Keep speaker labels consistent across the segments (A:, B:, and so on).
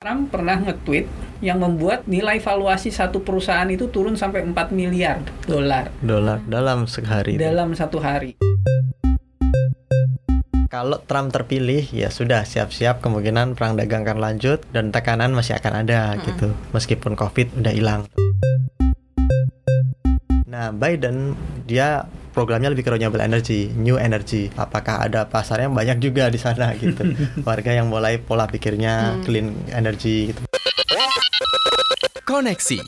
A: Trump pernah nge-tweet yang membuat nilai valuasi satu perusahaan itu turun sampai 4 miliar dolar
B: dolar dalam sehari. itu.
A: dalam satu hari.
B: Kalau Trump terpilih, ya sudah siap-siap kemungkinan perang dagang akan lanjut dan tekanan masih akan ada gitu, meskipun COVID udah hilang. Nah, Biden dia programnya lebih ke renewable energy, new energy. Apakah ada pasarnya banyak juga di sana gitu. Warga yang mulai pola pikirnya clean energy gitu.
C: Koneksi.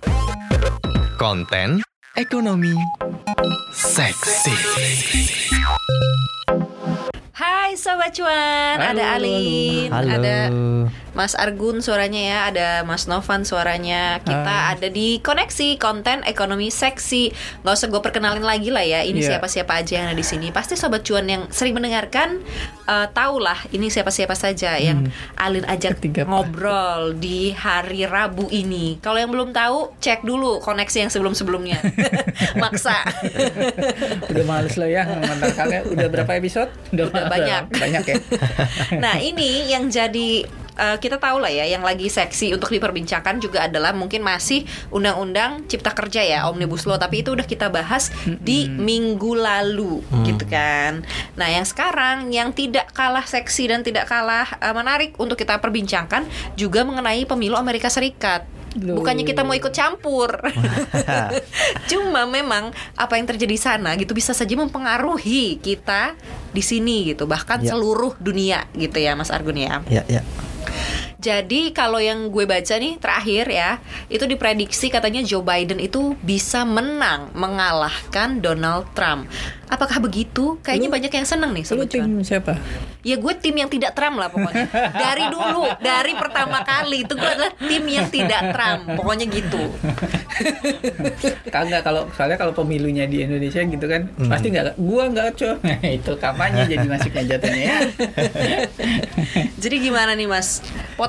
C: Konten ekonomi seksi.
D: Hai Sobat Cuan,
A: Halo,
D: ada Alin,
B: Halo.
D: ada Mas Argun suaranya ya, ada Mas Novan suaranya. Kita ada di koneksi konten ekonomi seksi. Gak usah gue perkenalin lagi lah ya. Ini
A: Iya.
D: siapa-siapa aja yang ada di sini. Pasti Sobat Cuan yang sering mendengarkan eh, tahu lah ini siapa-siapa saja yang Alin ajak
A: Ketiga,
D: ngobrol di hari Rabu ini. Kalau yang belum tahu, cek dulu koneksi yang sebelum-sebelumnya. Maksa.
A: Udah males lo ya mengantarkannya. Udah berapa episode?
D: Udah banyak.
A: Banyak ya.
D: Nah ini yang jadi eh, kita tahu lah ya yang lagi seksi untuk diperbincangkan juga adalah mungkin masih undang-undang cipta kerja ya omnibus law tapi itu udah kita bahas di minggu lalu gitu kan. Nah yang sekarang yang tidak kalah seksi dan tidak kalah eh, menarik untuk kita perbincangkan juga mengenai pemilu Amerika Serikat.
A: Loh.
D: Bukannya kita mau ikut campur. Cuma memang apa yang terjadi di sana gitu bisa saja mempengaruhi kita di sini gitu, bahkan
B: Ya.
D: seluruh dunia gitu ya Mas Argun ya.
B: Ya, ya.
D: Jadi kalau yang gue baca nih terakhir ya, itu diprediksi katanya Joe Biden itu bisa menang mengalahkan Donald Trump. Apakah begitu? Kayaknya
A: Lu-
D: banyak yang seneng nih
A: Lu
D: sobat
A: tim siapa?
D: Ya gue tim yang tidak Trump lah pokoknya. Dari dulu, dari pertama kali itu gue adalah tim yang tidak Trump. Pokoknya gitu.
A: Kagak kalau soalnya kalau pemilunya di Indonesia gitu kan
B: Hmm.
A: pasti nggak gua nggak cok itu kampanye jadi masuknya jatuhnya ya
D: Jadi gimana nih Mas?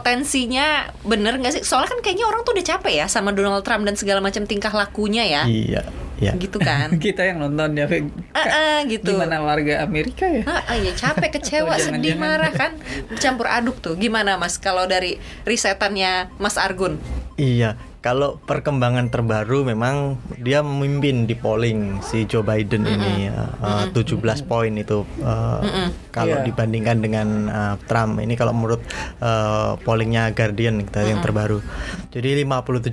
D: Potensinya bener nggak sih? Soalnya kan kayaknya orang tuh udah capek ya sama Donald Trump dan segala macam tingkah lakunya ya.
B: Iya, iya.
D: Gitu kan.
A: kita yang nonton ya Fik.
D: Eh, eh, gitu.
A: gimana warga Amerika ya
D: Ah, ah, ya capek, kecewa, sedih,
A: jangan-jangan-
D: marah kan, campur aduk tuh. Gimana mas? Kalau dari risetannya Mas Argun?
B: Iya, kalau perkembangan terbaru memang dia memimpin di polling si Joe Biden ini uh, 17 poin itu uh, kalau
A: Iya.
B: dibandingkan dengan uh, Trump. Ini kalau menurut uh, pollingnya Guardian kita yang terbaru. Jadi 57%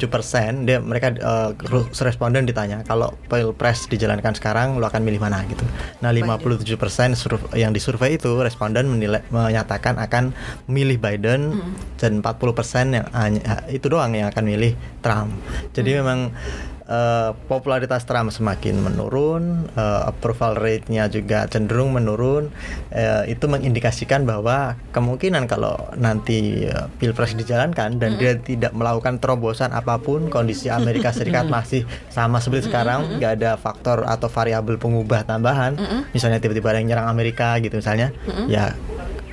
B: dia mereka uh, responden ditanya kalau pilpres dijalankan sekarang lo akan milih mana? Gitu. Nah, 57% surv- yang disurvei itu responden menilai menyatakan akan milih Biden dan 40% yang hanya- itu doang yang akan milih Trump. Jadi memang eh, popularitas Trump semakin menurun, eh, approval rate-nya juga cenderung menurun. Eh, itu mengindikasikan bahwa kemungkinan kalau nanti eh, pilpres dijalankan dan dia tidak melakukan terobosan apa pun, kondisi Amerika Serikat masih sama seperti sekarang, nggak ada faktor atau variabel pengubah tambahan. Misalnya tiba-tiba ada yang nyerang Amerika gitu misalnya, ya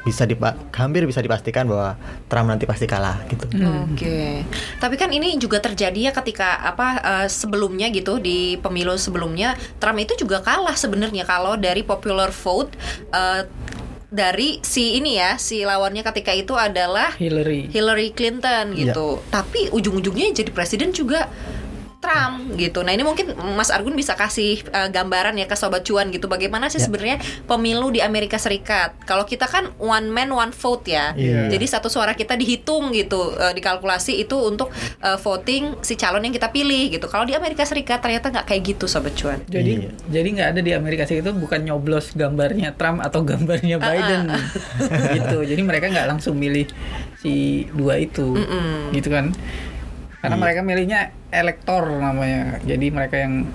B: bisa dipa- hampir bisa dipastikan bahwa Trump nanti pasti kalah gitu.
D: Oke. Tapi kan ini juga terjadi ya ketika apa eh, sebelumnya gitu di pemilu sebelumnya Trump itu juga kalah sebenarnya kalau dari popular vote eh, dari si ini ya si lawannya ketika itu adalah
A: Hillary
D: Hillary Clinton gitu. Tapi ujung-ujungnya jadi presiden juga Trump gitu. Nah ini mungkin Mas Argun bisa kasih uh, gambaran ya ke sobat cuan gitu. Bagaimana sih
B: Ya.
D: sebenarnya pemilu di Amerika Serikat? Kalau kita kan one man one vote ya.
B: Iya.
D: Jadi satu suara kita dihitung gitu, uh, dikalkulasi itu untuk uh, voting si calon yang kita pilih gitu. Kalau di Amerika Serikat ternyata nggak kayak gitu sobat cuan.
A: jadi
B: Iya.
A: jadi nggak ada di Amerika Serikat itu bukan nyoblos gambarnya Trump atau gambarnya Biden gitu jadi mereka nggak langsung milih si dua itu gitu kan karena
B: Iya.
A: mereka milihnya elektor namanya jadi mereka yang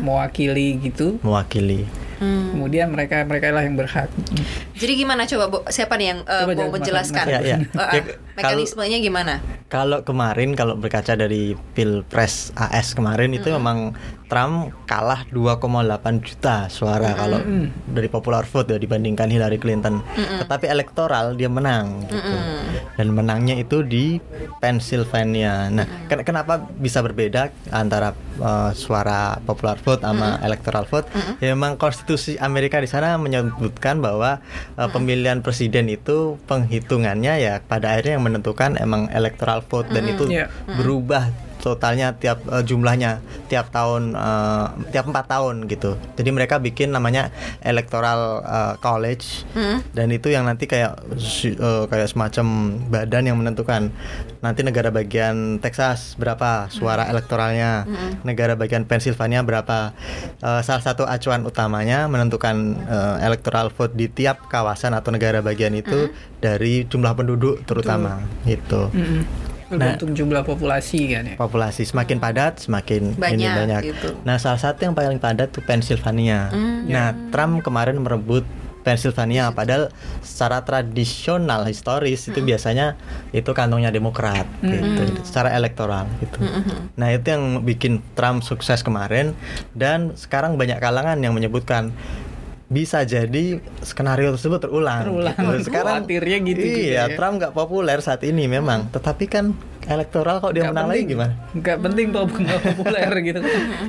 A: mewakili gitu
B: Mewakili.
D: Hmm.
A: kemudian mereka mereka lah yang berhak
D: Jadi gimana coba Bu, siapa nih yang uh,
A: Coba
D: mau menjelaskan?
B: Ya, ya.
D: Uh, uh,
B: Ya,
D: mekanismenya gimana?
B: Kalau kemarin kalau berkaca dari pilpres AS kemarin itu memang Trump kalah 2,8 juta suara kalau dari popular vote ya dibandingkan Hillary Clinton. Tetapi elektoral dia menang gitu. Dan menangnya itu di Pennsylvania. Nah, ken- kenapa bisa berbeda antara uh, suara popular vote sama electoral vote? Ya memang konstitusi Amerika di sana menyebutkan bahwa uh, pemilihan presiden itu penghitungannya ya pada akhirnya yang menentukan emang electoral vote dan itu
A: Iya.
B: berubah totalnya tiap eh, jumlahnya tiap tahun eh, tiap empat tahun gitu. Jadi mereka bikin namanya electoral eh, college. Dan itu yang nanti kayak eh, kayak semacam badan yang menentukan nanti negara bagian Texas berapa suara elektoralnya negara bagian Pennsylvania berapa. Eh, salah satu acuan utamanya menentukan eh, electoral vote di tiap kawasan atau negara bagian itu dari jumlah penduduk terutama gitu.
A: Mm-mm. Tergantung jumlah populasi kan ya.
B: populasi semakin padat semakin ini
D: Banyak,
B: banyak.
D: gitu.
B: Nah salah satu yang paling padat tuh Pennsylvania. Nah Trump kemarin merebut Pennsylvania padahal secara tradisional historis itu biasanya itu kantongnya Demokrat gitu secara elektoral gitu. Nah itu yang bikin Trump sukses kemarin dan sekarang banyak kalangan yang menyebutkan bisa jadi skenario tersebut terulang.
A: Terulang.
B: gitu. Sekarang
A: Khawatirnya gitu juga
B: Iya,
A: ya.
B: Trump nggak populer saat ini memang. Tetapi kan elektoral kok dia
A: Nggak
B: menang lagi
A: penting.
B: gimana?
A: Nggak penting tuh nggak populer gitu.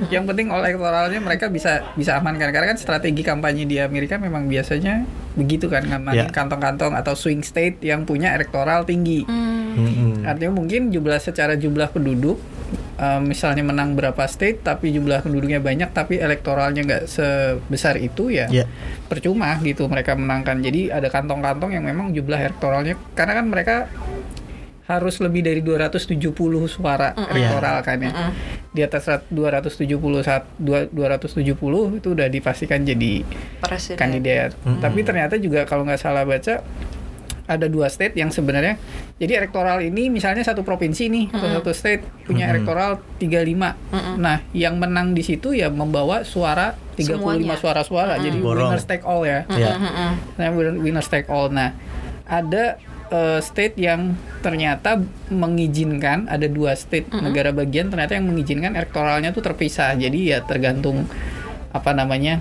A: Yang penting elektoralnya mereka bisa bisa amankan karena kan strategi kampanye di Amerika memang biasanya begitu kan ngamanin
B: Ya.
A: kantong-kantong atau swing state yang punya elektoral tinggi.
B: Mm-mm.
A: Artinya mungkin jumlah secara jumlah penduduk eh, misalnya menang berapa state tapi jumlah penduduknya banyak tapi elektoralnya nggak sebesar itu ya
B: Ya.
A: percuma gitu mereka menangkan. Jadi ada kantong-kantong yang memang jumlah elektoralnya karena kan mereka harus lebih dari 270 suara elektoral kan ya. Di atas rat- 270 saat dua- 270 itu udah dipastikan jadi
D: Presiden.
A: kandidat. Tapi ternyata juga kalau nggak salah baca ada dua state yang sebenarnya jadi elektoral ini misalnya satu provinsi nih atau satu state punya elektoral 35. Nah, yang menang di situ ya membawa suara 35
D: Semuanya.
A: suara-suara. Jadi
B: Borong.
A: winner take all ya.
B: Ya.
A: Nah, winner winner take all. Nah, ada eh, state yang ternyata mengizinkan ada dua state negara bagian ternyata yang mengizinkan elektoralnya tuh terpisah. Jadi ya tergantung apa namanya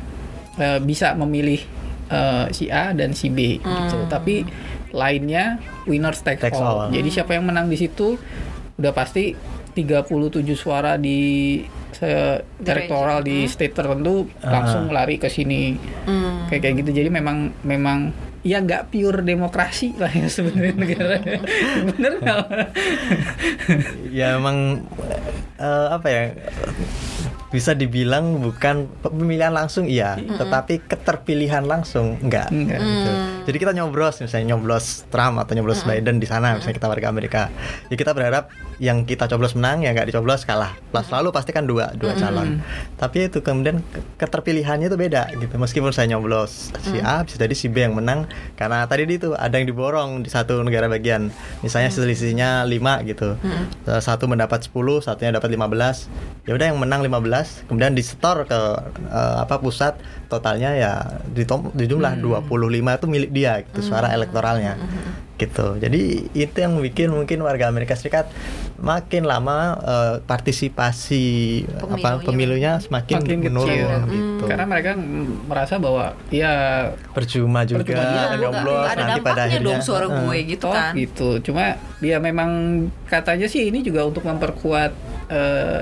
A: eh, bisa memilih eh, si A dan si B gitu. Tapi lainnya winner take, all.
B: all.
A: Jadi siapa yang menang di situ udah pasti 37 suara di elektoral di state tertentu langsung lari ke sini
D: Hmm.
A: kayak kayak gitu jadi memang memang ya nggak pure demokrasi lah ya sebenarnya negara. Bener nggak?
B: Ya emang eh, apa ya bisa dibilang bukan pemilihan langsung iya. Tetapi keterpilihan langsung enggak,
A: Enggak.
B: gitu. jadi kita nyoblos misalnya nyoblos Trump atau nyoblos Biden di sana misalnya kita warga Amerika. Ya kita berharap yang kita coblos menang ya nggak dicoblos kalah. Plus selalu pasti kan dua dua calon. Tapi itu kemudian ke- keterpilihannya itu beda gitu. Meskipun saya nyoblos si A bisa jadi si B yang menang karena tadi itu ada yang diborong di satu negara bagian. Misalnya selisihnya 5 gitu. Eh, satu mendapat 10 satunya dapat 15 ya udah yang menang 15 kemudian disetor ke eh, apa pusat totalnya ya di jumlah 25 itu milik dia gitu suara elektoralnya gitu. Jadi itu yang bikin mungkin warga Amerika Serikat makin lama eh, partisipasi apa
D: Pemilunya.
B: pemilunya semakin,
A: makin
B: menurun
A: kecil
B: gitu.
A: Karena mereka merasa bahwa ya
B: percuma juga
A: Percuma
D: Iya,
B: nyoblos
D: ada
B: nanti pada akhirnya.
D: dong suara gue gitu
A: toh
D: kan.
A: gitu. Cuma dia memang katanya sih ini juga untuk memperkuat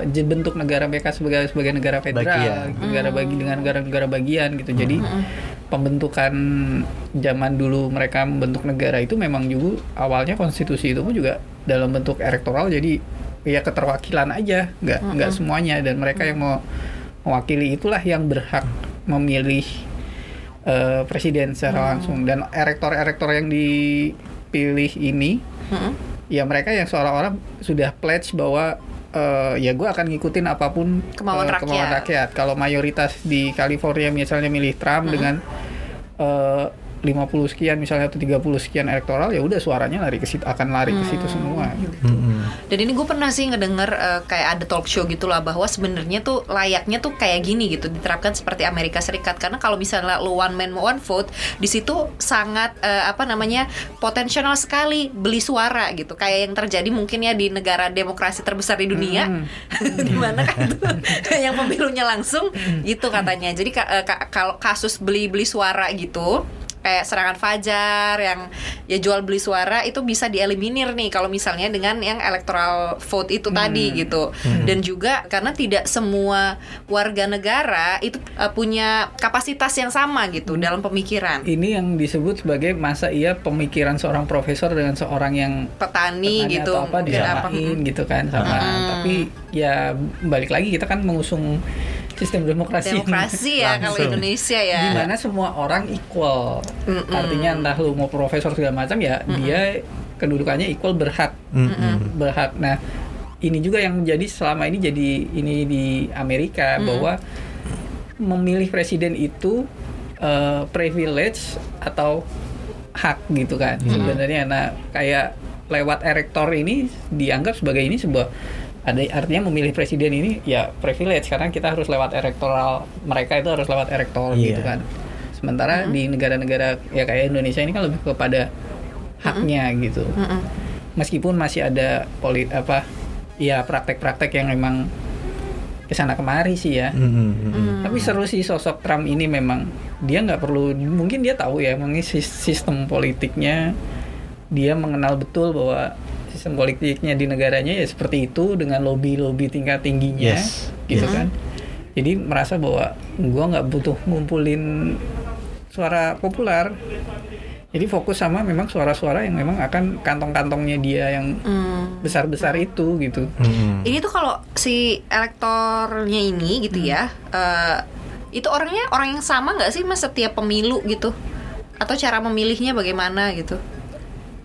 A: je- bentuk negara mereka sebagai sebagai negara federal
B: Bagian.
A: negara bagi dengan negara-negara bagian gitu. Jadi pembentukan zaman dulu mereka membentuk negara itu memang juga awalnya konstitusi itu pun juga dalam bentuk elektoral jadi ya keterwakilan aja nggak nggak semuanya. Dan mereka yang mau mewakili itulah yang berhak memilih eh, presiden secara langsung. Dan elektor-elektor yang dipilih ini
D: Mm-mm.
A: ya mereka yang seolah-olah sudah pledge bahwa eh, ya gue akan ngikutin apa pun
D: Kemauan
A: eh, kemauan
D: rakyat.
A: rakyat. Kalau mayoritas di California misalnya milih Trump dengan eh, 50 sekian misalnya atau 30 sekian elektoral ya udah suaranya lari ke situ akan lari ke situ semua gitu.
D: Dan ini gue pernah sih ngedenger eh, kayak ada talk show gitu lah bahwa sebenarnya tuh layaknya tuh kayak gini gitu diterapkan seperti Amerika Serikat. Karena kalau misalnya lu one man one vote di situ sangat eh, apa namanya potensial sekali beli suara gitu. Kayak yang terjadi mungkin ya di negara demokrasi terbesar di dunia.
A: Hmm.
D: di mana kan tuh yang pemilunya langsung gitu katanya. Jadi ka- eh, ka- kalau kasus beli beli suara gitu kayak serangan fajar yang ya jual beli suara itu bisa dieliminir nih kalau misalnya dengan yang electoral vote itu tadi gitu. Dan juga karena tidak semua warga negara itu eh, punya kapasitas yang sama gitu dalam pemikiran.
A: Ini yang disebut sebagai masa ia pemikiran seorang profesor dengan seorang yang
D: petani,
A: petani
D: gitu
A: atau apa
D: mungkin apa.
A: disamain gitu kan sama. Tapi ya balik lagi kita kan mengusung sistem demokrasi
D: demokrasi ya kalau. Indonesia ya.
A: Di mana semua orang equal.
D: Mm-mm.
A: artinya entah lu mau profesor segala macam ya dia kedudukannya equal berhak.
B: Mm-mm.
A: berhak. Nah ini juga yang menjadi selama ini jadi ini di Amerika bahwa memilih presiden itu eh, privilege atau hak gitu kan sebenarnya. Nah kayak lewat erektor ini dianggap sebagai ini sebuah ada artinya memilih presiden ini ya privilege. Karena kita harus lewat elektoral mereka itu harus lewat elektoral
B: Iya.
A: gitu kan. Sementara di negara-negara ya kayak Indonesia ini kan lebih kepada haknya gitu.
D: Mm-mm.
A: meskipun masih ada polit apa ya praktek-praktek yang memang ke sana kemari sih ya.
B: Mm-mm. Mm-mm.
A: tapi seru sih sosok Trump ini memang. Dia nggak perlu mungkin dia tahu ya mengenai sis- sistem politiknya. Dia mengenal betul bahwa sistem politiknya di negaranya ya seperti itu dengan lobby-lobby tingkat tingginya
B: Yes,
A: gitu
B: yes.
A: kan jadi merasa bahwa gua nggak butuh ngumpulin suara populer jadi fokus sama memang suara-suara yang memang akan kantong-kantongnya dia yang
D: Hmm.
A: besar-besar itu gitu
B: Mm-mm.
D: Ini tuh kalau si elektornya ini gitu ya, eh, itu orangnya orang yang sama nggak sih mas setiap pemilu gitu? Atau cara memilihnya bagaimana gitu?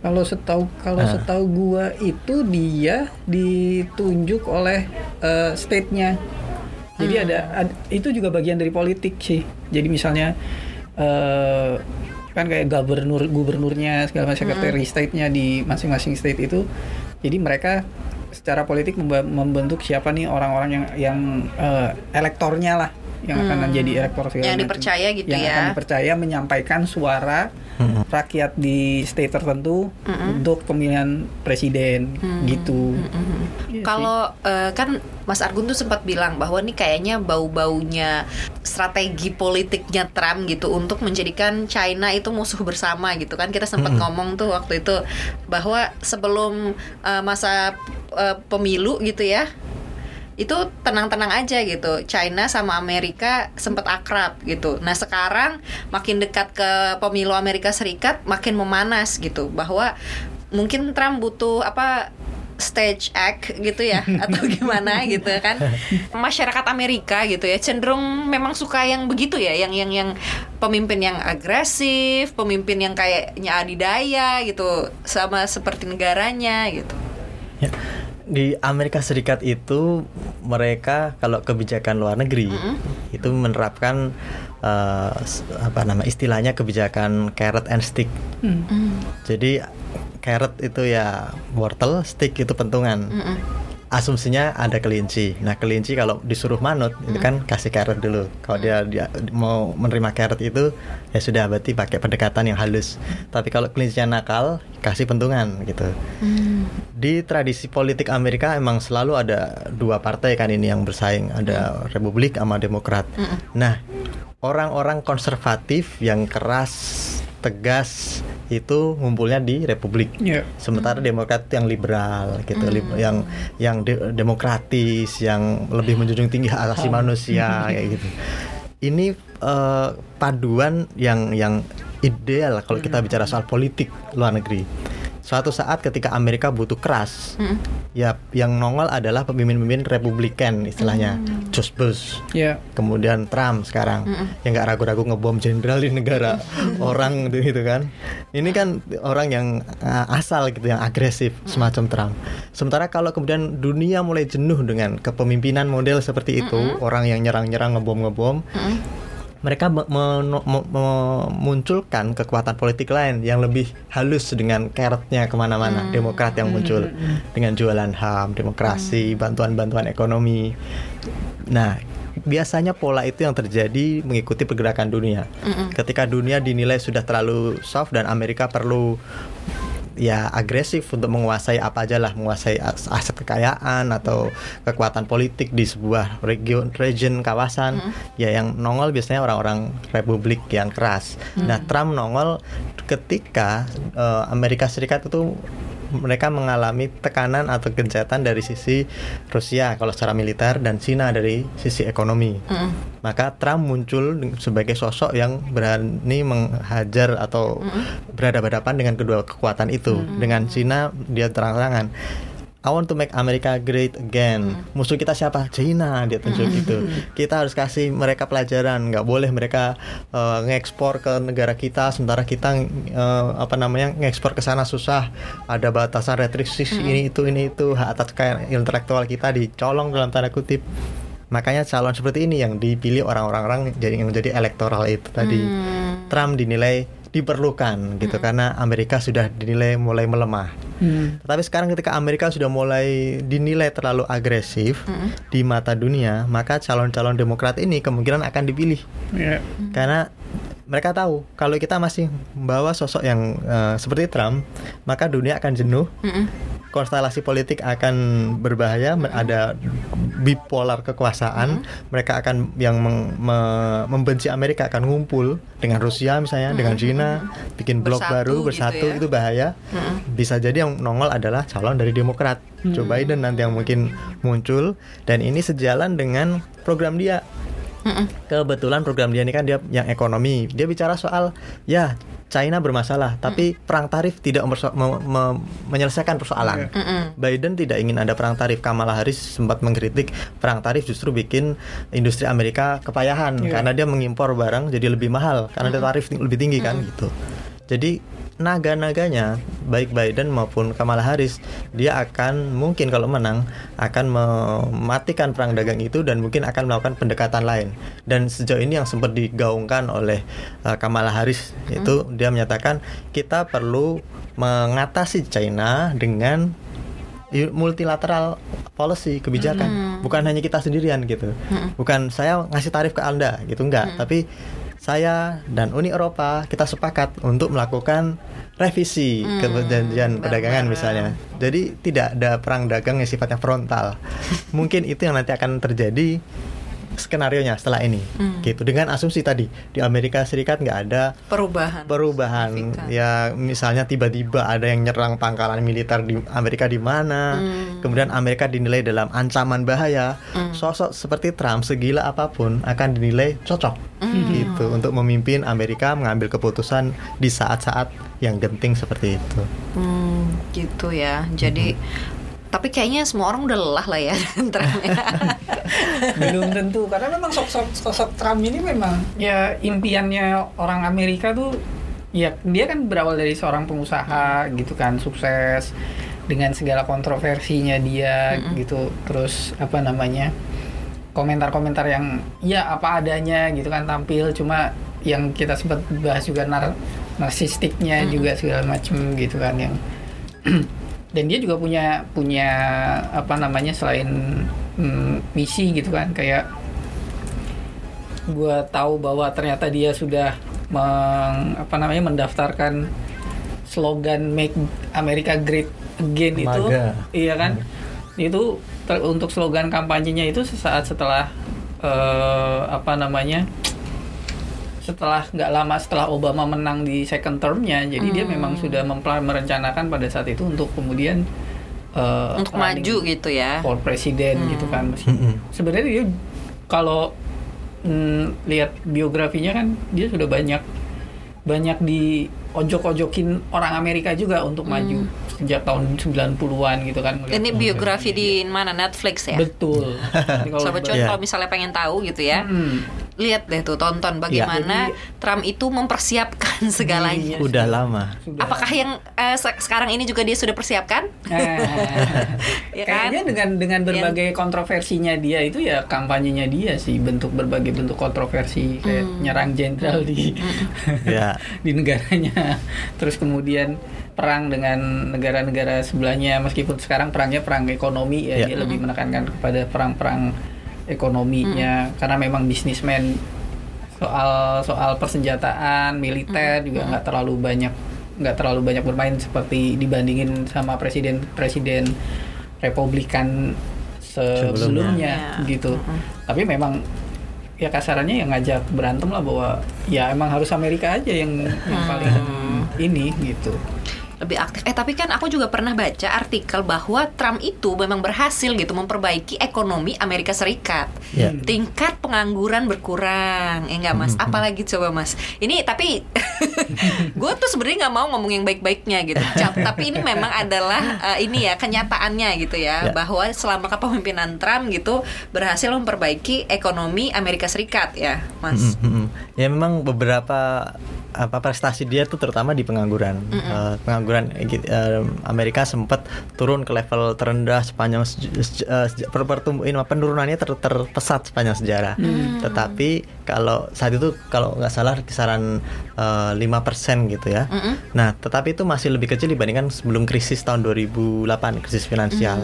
A: Kalau setahu kalau
B: Ah.
A: setahu gua itu dia ditunjuk oleh eh, state-nya. Jadi ada, ad- itu juga bagian dari politik sih. Jadi misalnya eh kan kayak gubernur gubernurnya segala macam secretary state-nya di masing-masing state itu. Jadi mereka secara politik membentuk siapa nih orang-orang yang yang eh, elektornya lah yang akan menjadi elektor segala
D: Yang
A: macam.
D: dipercaya gitu
A: yang
D: ya.
A: akan dipercaya menyampaikan suara
B: Mm-mm.
A: rakyat di state tertentu untuk pemilihan presiden gitu. Iya sih.
D: Kalau eh, kan Mas Argun tuh sempat bilang bahwa nih kayaknya bau-baunya strategi politiknya Trump gitu untuk menjadikan China itu musuh bersama gitu kan kita sempat ngomong tuh waktu itu bahwa sebelum eh, masa eh, pemilu gitu ya itu tenang-tenang aja gitu. China sama Amerika sempat akrab gitu. Nah sekarang makin dekat ke pemilu Amerika Serikat makin memanas gitu. Bahwa mungkin Trump butuh apa stage act gitu ya atau gimana gitu kan. Masyarakat Amerika gitu ya cenderung memang suka yang begitu ya. Yang yang yang pemimpin yang agresif pemimpin yang kayaknya adidaya gitu sama seperti negaranya gitu.
B: Ya. Di Amerika Serikat itu mereka kalau kebijakan luar negeri itu menerapkan s- apa nama istilahnya kebijakan carrot and stick.
A: Hmm.
B: Jadi carrot itu ya wortel, stick itu pentungan.
D: Mm-mm.
B: Asumsinya ada kelinci. Nah kelinci kalau disuruh manut itu kan kasih carrot dulu. Kalau dia dia mau menerima carrot itu ya sudah berarti pakai pendekatan yang halus. Tapi kalau kelincinya nakal kasih pentungan gitu. Di tradisi politik Amerika emang selalu ada dua partai kan ini yang bersaing, ada Republik sama Demokrat. Nah, orang-orang konservatif yang keras, tegas itu ngumpulnya di Republik.
A: Iya.
B: Sementara Demokrat itu yang liberal gitu, lib- yang yang de- demokratis, yang lebih menjunjung tinggi hak asasi manusia kayak gitu. Ini eh, paduan yang yang ideal kalau kita bicara soal politik luar negeri. Suatu saat ketika Amerika butuh keras, ya yang nongol adalah pemimpin-pemimpin Republikan istilahnya, George Bush,
A: Ya.
B: kemudian Trump sekarang. Yang nggak ragu-ragu ngebom jenderal di negara orang gitu, gitu kan. Ini kan orang yang uh, asal gitu yang agresif semacam Trump. Sementara kalau kemudian dunia mulai jenuh dengan kepemimpinan model seperti itu orang yang nyerang-nyerang ngebom-ngebom mereka me- me- me- memunculkan kekuatan politik lain yang lebih halus dengan carrotnya ke mana-mana Demokrat yang muncul. Dengan jualan ham demokrasi bantuan-bantuan ekonomi. Nah biasanya pola itu yang terjadi mengikuti pergerakan dunia. Ketika dunia dinilai sudah terlalu soft dan Amerika perlu ya agresif untuk menguasai apa aja lah menguasai as- aset kekayaan atau kekuatan politik di sebuah region region kawasan. Ya yang nongol biasanya orang-orang republik yang keras. Nah Trump nongol ketika eh, Amerika Serikat itu mereka mengalami tekanan atau gencatan dari sisi Rusia kalau secara militer dan Cina dari sisi ekonomi. Maka Trump muncul sebagai sosok yang berani menghajar atau berhadapan-hadapan dengan kedua kekuatan itu. Dengan Cina dia terang-terangan I want to make America great again. Musuh kita siapa? China dia tunjuk gitu. Kita harus kasih mereka pelajaran. nggak boleh mereka eh, ngekspor ke negara kita, sementara kita eh, apa namanya ngekspor ke sana susah. Ada batasan restriksi ini itu ini itu hak atas kekayaan intelektual kita dicolong dalam tanda kutip. Makanya calon seperti ini yang dipilih orang-orang jadi yang jadi elektoral itu tadi. Trump dinilai diperlukan gitu karena Amerika sudah dinilai mulai melemah.
A: Hmm.
B: Tetapi sekarang ketika Amerika sudah mulai dinilai terlalu agresif di mata dunia, maka calon-calon Demokrat ini kemungkinan akan dipilih
A: Ya.
B: karena mereka tahu kalau kita masih membawa sosok yang eh, seperti Trump, maka dunia akan jenuh. Konstelasi politik akan berbahaya, ada bipolar kekuasaan. Mereka akan yang meng- me- membenci Amerika akan ngumpul dengan Rusia misalnya, dengan China, bikin blok
D: Bersatu
B: baru
D: gitu
B: bersatu
D: ya.
B: itu bahaya. Bisa jadi yang nongol adalah calon dari Demokrat, Joe Biden nanti yang mungkin muncul dan ini sejalan dengan program dia kebetulan program dia ini kan dia yang ekonomi. Dia bicara soal ya China bermasalah tapi perang tarif tidak me- me- menyelesaikan persoalan. Biden tidak ingin ada perang tarif. Kamala Harris sempat mengkritik perang tarif justru bikin industri Amerika kepayahan
A: Iya.
B: karena dia mengimpor barang jadi lebih mahal karena ada tarif lebih tinggi kan gitu. Jadi naga-naganya baik Biden maupun Kamala Harris dia akan mungkin kalau menang akan mematikan perang dagang itu dan mungkin akan melakukan pendekatan lain. Dan sejauh ini yang sempat digaungkan oleh uh, Kamala Harris itu dia menyatakan kita perlu mengatasi China dengan multilateral policy kebijakan. Bukan hanya kita sendirian gitu. Bukan saya ngasih tarif ke anda gitu enggak. Tapi saya dan Uni Eropa kita sepakat untuk melakukan revisi ke perjanjian perdagangan misalnya. Jadi tidak ada perang dagang yang sifatnya frontal. Mungkin itu yang nanti akan terjadi skenario nya setelah ini. Gitu. Dengan asumsi tadi di Amerika Serikat nggak ada
D: perubahan
B: perubahan.
D: Signifikan.
B: ya misalnya tiba-tiba ada yang nyerang pangkalan militer di Amerika di mana kemudian Amerika dinilai dalam ancaman bahaya sosok seperti Trump segila apa pun akan dinilai cocok. Gitu untuk memimpin Amerika mengambil keputusan di saat-saat yang genting seperti itu.
D: Hmm, gitu ya. Jadi tapi kayaknya semua orang udah lelah lah ya Trump ya.
A: belum tentu karena memang sosok sosok Trump ini memang ya impiannya orang Amerika tuh ya dia kan berawal dari seorang pengusaha gitu kan sukses dengan segala kontroversinya dia gitu. Terus apa namanya komentar-komentar yang ya apa adanya gitu kan tampil. Cuma yang kita sempat bahas juga nar narsistiknya juga segala macem gitu kan yang dan dia juga punya punya apa namanya selain mm, misi gitu kan kayak gua tahu bahwa ternyata dia sudah meng, apa namanya mendaftarkan slogan Make America Great Again itu.
B: MAGA.
A: iya kan? Itu ter- untuk slogan kampanyenya itu sesaat setelah eh, apa namanya setelah nggak lama setelah Obama menang di second termnya jadi dia memang sudah merencanakan pada saat itu untuk kemudian eh,
D: Untuk maju gitu ya.
A: for presiden gitu kan Meski- sebenarnya dia kalau mm, lihat biografinya kan dia sudah banyak banyak di ojok-ojokin orang Amerika juga untuk maju sejak tahun 90-an gitu kan
D: Ini biografi di mana Netflix ya.
A: betul
D: Sobat
A: ba-
D: cuan
B: Iya.
D: kalau misalnya pengen tahu gitu ya.
A: Hmm.
D: Lihat deh tuh tonton bagaimana Trump itu mempersiapkan segalanya.
A: Iya.
B: Udah lama.
A: Sudah.
D: Apakah yang eh, se- sekarang ini juga dia sudah persiapkan? Ya kan?
A: Kayaknya dengan dengan berbagai kontroversinya dia itu ya kampanyenya dia sih bentuk berbagai bentuk kontroversi kayak
D: Hmm.
A: nyerang jenderal di
B: Ya.
A: di negaranya. Terus kemudian perang dengan negara-negara sebelahnya meskipun sekarang perangnya perang ekonomi ya
B: Ya.
A: dia lebih menekankan kepada perang-perang ekonominya karena memang bisnismen soal soal persenjataan militer juga nggak terlalu banyak nggak terlalu banyak bermain seperti dibandingin sama presiden presiden republikan sebelumnya
D: Sebelumnya.
A: gitu. Tapi memang ya kasarannya yang ngajak berantem lah bahwa ya emang harus Amerika aja yang, yang paling ini gitu
D: lebih aktif. Eh tapi kan aku juga pernah baca artikel bahwa Trump itu memang berhasil gitu memperbaiki ekonomi Amerika Serikat.
B: Ya.
D: Tingkat pengangguran berkurang, ya nggak mas? Apalagi coba mas? Ini tapi gue tuh sebenarnya nggak mau ngomong yang baik-baiknya gitu. Tapi ini memang adalah eh, ini ya kenyataannya gitu ya,
B: Ya.
D: bahwa selama kepemimpinan Trump gitu berhasil memperbaiki ekonomi Amerika Serikat ya, mas.
B: Mm, mm, mm. Ya memang beberapa apa prestasi dia tuh terutama di pengangguran. Eh, pengangguran eh, gitu, eh, Amerika sempat turun ke level terendah sepanjang eh, seja- per- pertumbuhan apa, penurunannya ter- terpesat sepanjang sejarah. Tetapi kalau saat itu kalau nggak salah kisaran eh, 5% gitu ya.
D: Mm-mm.
B: Nah, tetapi itu masih lebih kecil dibandingkan sebelum krisis tahun 2008, krisis finansial.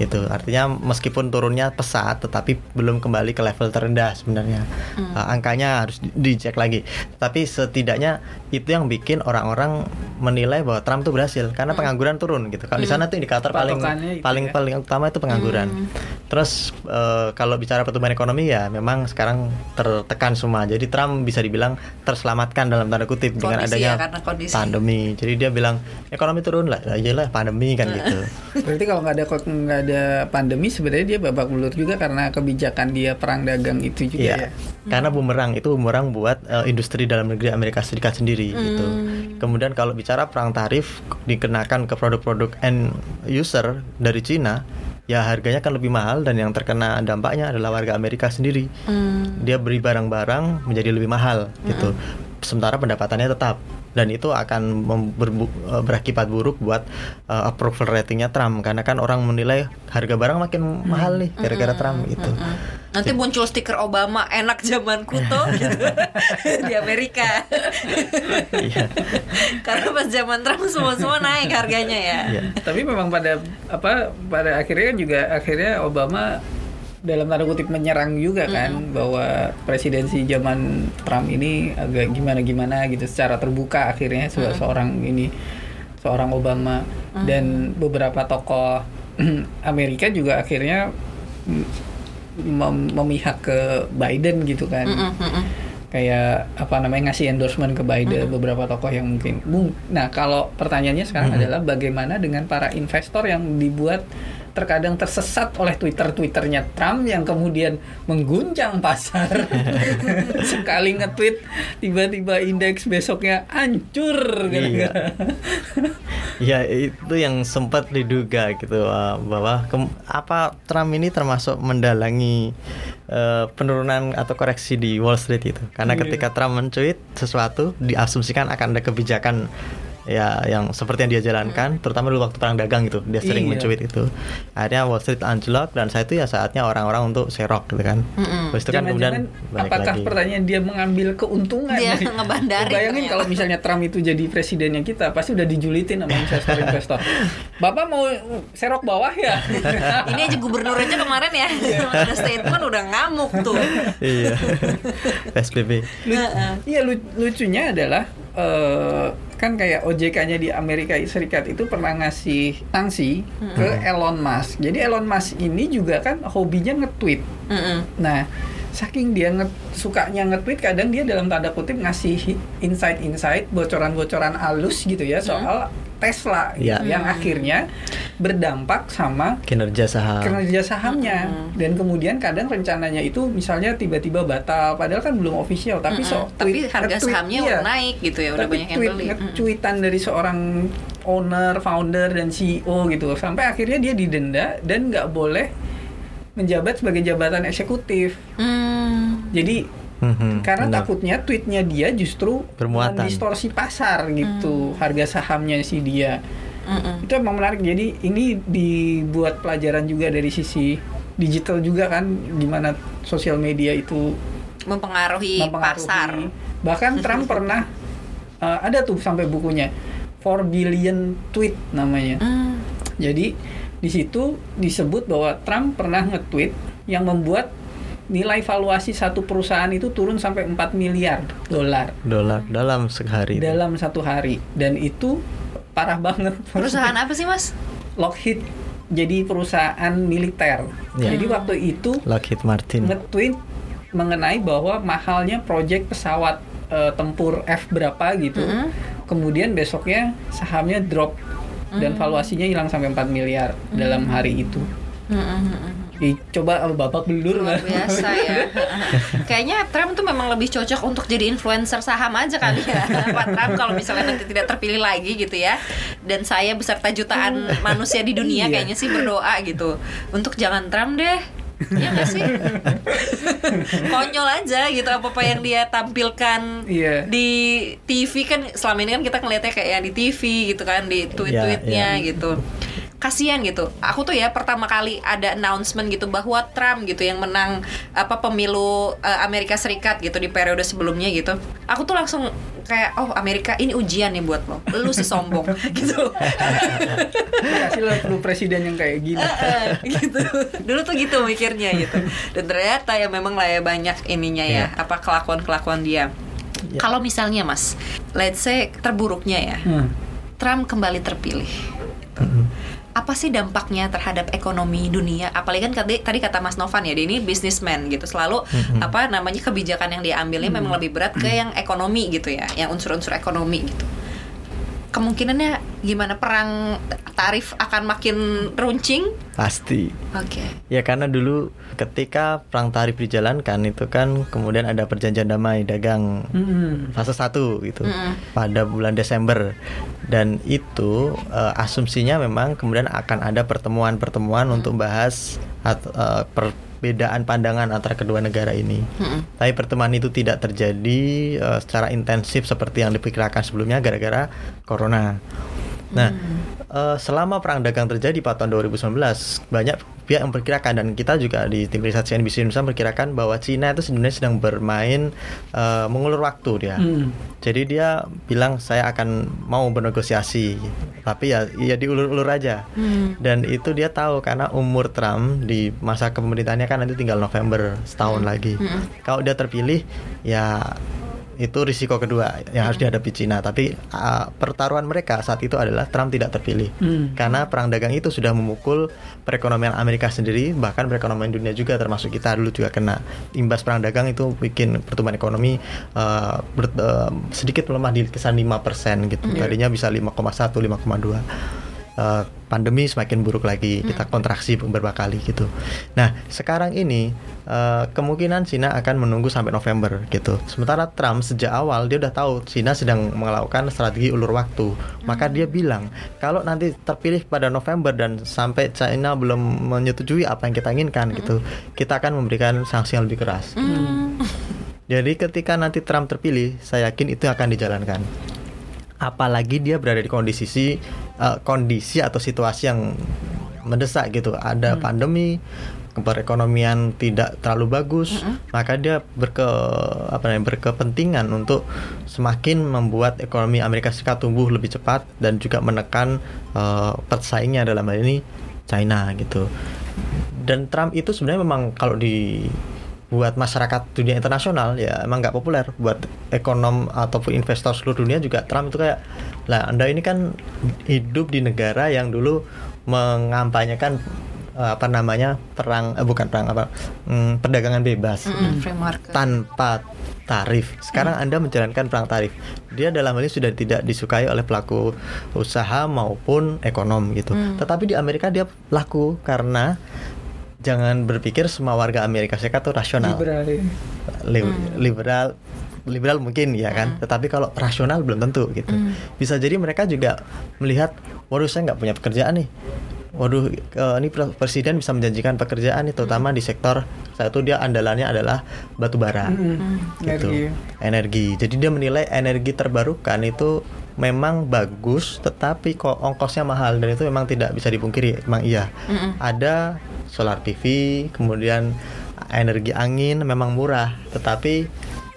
B: Gitu. Artinya meskipun turunnya pesat tetapi belum kembali ke level terendah sebenarnya. Uh, angkanya harus di- dicek lagi. Tapi setidaknya itu yang bikin orang-orang menilai bahwa Trump tuh berhasil karena pengangguran turun gitu. Kalau di sana tuh indikator paling
A: itu
B: paling
A: ya.
B: paling utama itu pengangguran. Terus eh, kalau bicara pertumbuhan ekonomi ya memang sekarang tertekan semua. Jadi Trump bisa dibilang terselamatkan dalam tanda kutip dengan
D: Kondisi
B: adanya
D: ya, karena kondisi.
B: pandemi. Jadi dia bilang ekonomi turun lah, ya iyalah pandemi kan gitu.
A: Berarti kalau nggak ada nggak ada pandemi sebenarnya dia babak belur juga karena kebijakan dia perang dagang itu juga
B: Iya.
A: ya.
B: Karena bumerang itu bumerang buat eh, industri dalam negeri Amerika Serikat sendiri gitu. Kemudian kalau bicara perang tarif dikenakan ke produk-produk end user dari Cina, ya harganya kan lebih mahal dan yang terkena dampaknya adalah warga Amerika sendiri. Dia beri barang-barang menjadi lebih mahal gitu. Sementara pendapatannya tetap dan itu akan eh, berakibat buruk buat eh, approval ratingnya Trump karena kan orang menilai harga barang makin mahal nih gara-gara Trump gitu.
D: Nanti muncul stiker Obama enak zaman kuto gitu di Amerika.
B: Iya.
D: Karena pas zaman Trump semua-semua naik harganya ya.
B: Iya.
A: Tapi memang pada apa pada akhirnya kan juga akhirnya Obama dalam tanda kutip menyerang juga kan bahwa presidensi zaman Trump ini agak gimana-gimana gitu secara terbuka akhirnya se- seorang ini seorang Obama. Dan beberapa tokoh Amerika juga akhirnya mm, mem- memihak ke Biden gitu kan.
D: Mm-mm, mm-mm.
A: kayak apa namanya ngasih endorsement ke Biden beberapa tokoh yang mungkin Mung- nah kalau pertanyaannya sekarang adalah bagaimana dengan para investor yang dibuat terkadang tersesat oleh Twitter Twitternya Trump yang kemudian mengguncang pasar. Sekali nge-tweet tiba-tiba indeks besoknya hancur. Gara-gara
B: Ya itu yang sempat diduga gitu uh, bahwa apa Trump ini termasuk mendalangi uh, penurunan atau koreksi di Wall Street itu. Karena
A: Iya.
B: ketika Trump mencuit sesuatu diasumsikan akan ada kebijakan ya yang seperti yang dia jalankan terutama dulu waktu perang dagang gitu dia sering
A: Iya.
B: mencuit itu akhirnya Wall Street anjlok dan saat itu ya saatnya orang-orang untuk serok gitu kan. Terus itu kan kemudian
A: apakah
B: lagi.
A: pertanyaan dia mengambil keuntungan
D: Dia
A: dari-
D: ngebandarin
A: Bayangin kalau misalnya Trump itu jadi presidennya kita pasti udah dijulitin sama investor-investor. Bapak mau serok bawah ya?
D: Ini aja gubernurnya kemarin ya, ada statement udah ngamuk tuh.
B: iya PSBB
A: Lu- Iya lu- lucunya adalah eh, kan kayak OJK-nya di Amerika Serikat itu pernah ngasih sanksi ke Elon Musk. Jadi Elon Musk ini juga kan hobinya nge-tweet.
D: Mm-mm.
A: Nah, saking dia nge sukanya nge-tweet kadang dia dalam tanda kutip ngasih insight-insight, bocoran-bocoran halus gitu ya soal Tesla
B: Iya.
A: yang akhirnya berdampak sama
B: kinerja saham
A: kinerja sahamnya dan kemudian kadang rencananya itu misalnya tiba-tiba batal padahal kan belum official tapi so
D: Tapi
A: tweet-
D: harga
A: nge-tweet,
D: sahamnya
A: iya.
D: udah naik gitu ya, udah
A: Tapi
D: banyak yang
A: tweet,
D: beli.
A: Nge-tweetan dari seorang owner, founder dan CEO gitu sampai akhirnya dia didenda dan nggak boleh menjabat sebagai jabatan eksekutif.
D: Hmm.
A: Jadi
B: Mhm,
A: Karena
B: benar.
A: takutnya tweetnya dia justru
B: Bermuatan.
A: distorsi pasar gitu, harga sahamnya si dia.
D: Mm-mm.
A: Itu emang menarik. Jadi ini dibuat pelajaran juga dari sisi digital juga kan, gimana sosial media itu
D: mempengaruhi,
A: mempengaruhi.
D: pasar.
A: Bahkan Trump pernah uh, ada tuh sampai bukunya 4 billion tweet namanya.
D: Hmm.
A: Jadi di situ disebut bahwa Trump pernah nge-tweet yang membuat nilai valuasi satu perusahaan itu turun sampai 4 miliar dolar
B: dolar dalam sehari.
A: dalam satu hari dan itu parah banget.
D: Perusahaan apa sih mas?
A: Lockheed jadi perusahaan militer.
B: Ya.
A: Jadi waktu itu
B: Lockheed Martin.
A: nge-tweet mengenai bahwa mahalnya proyek pesawat eh, tempur F berapa gitu.
D: Mm-mm.
A: Kemudian besoknya sahamnya drop dan valuasinya hilang sampai 4 miliar dalam hari itu.
D: Mm-mm.
A: Ih, coba eh, babak belur
D: Luar biasa ya. Kayaknya Trump tuh memang lebih cocok untuk jadi influencer saham aja kali ya. Pak Trump kalau misalnya nanti tidak terpilih lagi gitu ya. Dan saya beserta jutaan manusia di dunia
A: Iya.
D: kayaknya sih berdoa gitu. Untuk jangan Trump deh. Iya gak sih? Konyol aja gitu apa-apa yang dia tampilkan
A: Iya.
D: di TV kan selama ini kan kita ngeliatnya kayak yang di TV gitu kan di tweet-tweetnya
B: Iya,
D: gitu kasihan gitu. Aku tuh ya pertama kali ada announcement gitu bahwa Trump gitu yang menang apa pemilu eh, Amerika Serikat gitu di periode sebelumnya gitu. Aku tuh langsung kayak oh Amerika ini ujian nih buat lo. Lu sih sombong gitu
A: Kasih perlu presiden yang kayak gini.
D: Eh, gitu. Dulu tuh gitu mikirnya gitu. Dan ternyata ya memang lah ya banyak ininya ya apa kelakuan kelakuan dia.
B: Ya.
D: kalau misalnya mas let's say terburuknya ya.
A: Hmm.
D: Trump kembali terpilih.
B: Mhm.
D: Apa sih dampaknya terhadap ekonomi dunia? Apalagi kan tadi tadi kata Mas Novan ya dia ini businessman gitu. Selalu apa namanya kebijakan yang dia ambilnya memang lebih berat ke yang ekonomi gitu ya yang unsur-unsur ekonomi gitu kemungkinannya gimana perang tarif akan makin runcing
B: Pasti.
D: oke
B: Ya karena dulu ketika perang tarif dijalankan itu kan kemudian ada perjanjian damai dagang
A: Mm-mm.
B: fase 1 gitu
D: Mm-mm.
B: pada bulan Desember dan itu eh, asumsinya memang kemudian akan ada pertemuan-pertemuan untuk bahas at- eh, perbedaan pandangan antara kedua negara ini.
D: Mm-mm.
B: Tapi pertemuan itu tidak terjadi eh, secara intensif seperti yang diperkirakan sebelumnya gara-gara corona. Nah, eh, selama perang dagang terjadi pada tahun 2019, banyak pihak yang memperkirakan dan kita juga di tim riset CNBC Indonesia memperkirakan bahwa Cina itu sebenarnya sedang bermain eh, mengulur waktu dia.
A: Hmm.
B: Jadi dia bilang saya akan mau bernegosiasi, tapi ya ya diulur-ulur aja.
D: Hmm.
B: Dan itu dia tahu karena umur Trump di masa kepemerintahannya kan nanti tinggal November setahun lagi.
D: Hmm.
B: Kalau dia terpilih, ya itu risiko kedua yang harus dihadapi Cina. Tapi uh, pertaruhan mereka saat itu adalah Trump tidak terpilih.
A: Hmm.
B: Karena perang dagang itu sudah memukul perekonomian Amerika sendiri, bahkan perekonomian dunia juga termasuk kita dulu juga kena imbas perang dagang itu bikin pertumbuhan ekonomi uh, ber- uh, sedikit melemah di kisaran 5% gitu. Tadinya bisa 5,1, 5,2. Uh, pandemi semakin buruk lagi, kita kontraksi beberapa kali gitu. Nah, sekarang ini uh, kemungkinan Cina akan menunggu sampai November gitu. Sementara Trump sejak awal dia udah tahu Cina sedang melakukan strategi ulur waktu. Maka dia bilang kalau nanti terpilih pada November dan sampai China belum menyetujui apa yang kita inginkan gitu, kita akan memberikan sanksi yang lebih keras.
D: Hmm.
B: Jadi ketika nanti Trump terpilih, saya yakin itu akan dijalankan. Apalagi dia berada di kondisi eh, kondisi atau situasi yang mendesak gitu. Ada pandemi, perekonomian tidak terlalu bagus, maka dia berke apa namanya berkepentingan untuk semakin membuat ekonomi Amerika Serikat tumbuh lebih cepat dan juga menekan eh, pesaingnya dalam hal ini China gitu. Dan Trump itu sebenarnya memang kalau di buat masyarakat dunia internasional ya emang nggak populer buat ekonom ataupun investor seluruh dunia juga Trump itu kayak lah anda ini kan hidup di negara yang dulu mengampanyekan eh, apa namanya perang eh, bukan perang apa hmm, perdagangan bebas
D: free market.
B: tanpa tarif. Sekarang Anda menjalankan perang tarif. Dia dalam hal ini sudah tidak disukai oleh pelaku usaha maupun ekonom gitu. Tetapi di Amerika dia laku karena jangan berpikir semua warga Amerika Serikat itu rasional.
A: Liberal, ya.
B: Li- liberal liberal mungkin ya kan? Tetapi kalau rasional belum tentu gitu. Bisa jadi mereka juga melihat waduh saya nggak punya pekerjaan nih. Waduh ini pre- presiden bisa menjanjikan pekerjaan nih terutama di sektor satu dia andalannya adalah batu bara.
A: Mm-mm.
B: gitu.
A: Energi.
B: energi. Jadi dia menilai energi terbarukan itu memang bagus tetapi kok ongkosnya mahal dan itu memang tidak bisa dipungkiri. Memang iya. Ada solar PV kemudian energi angin memang murah tetapi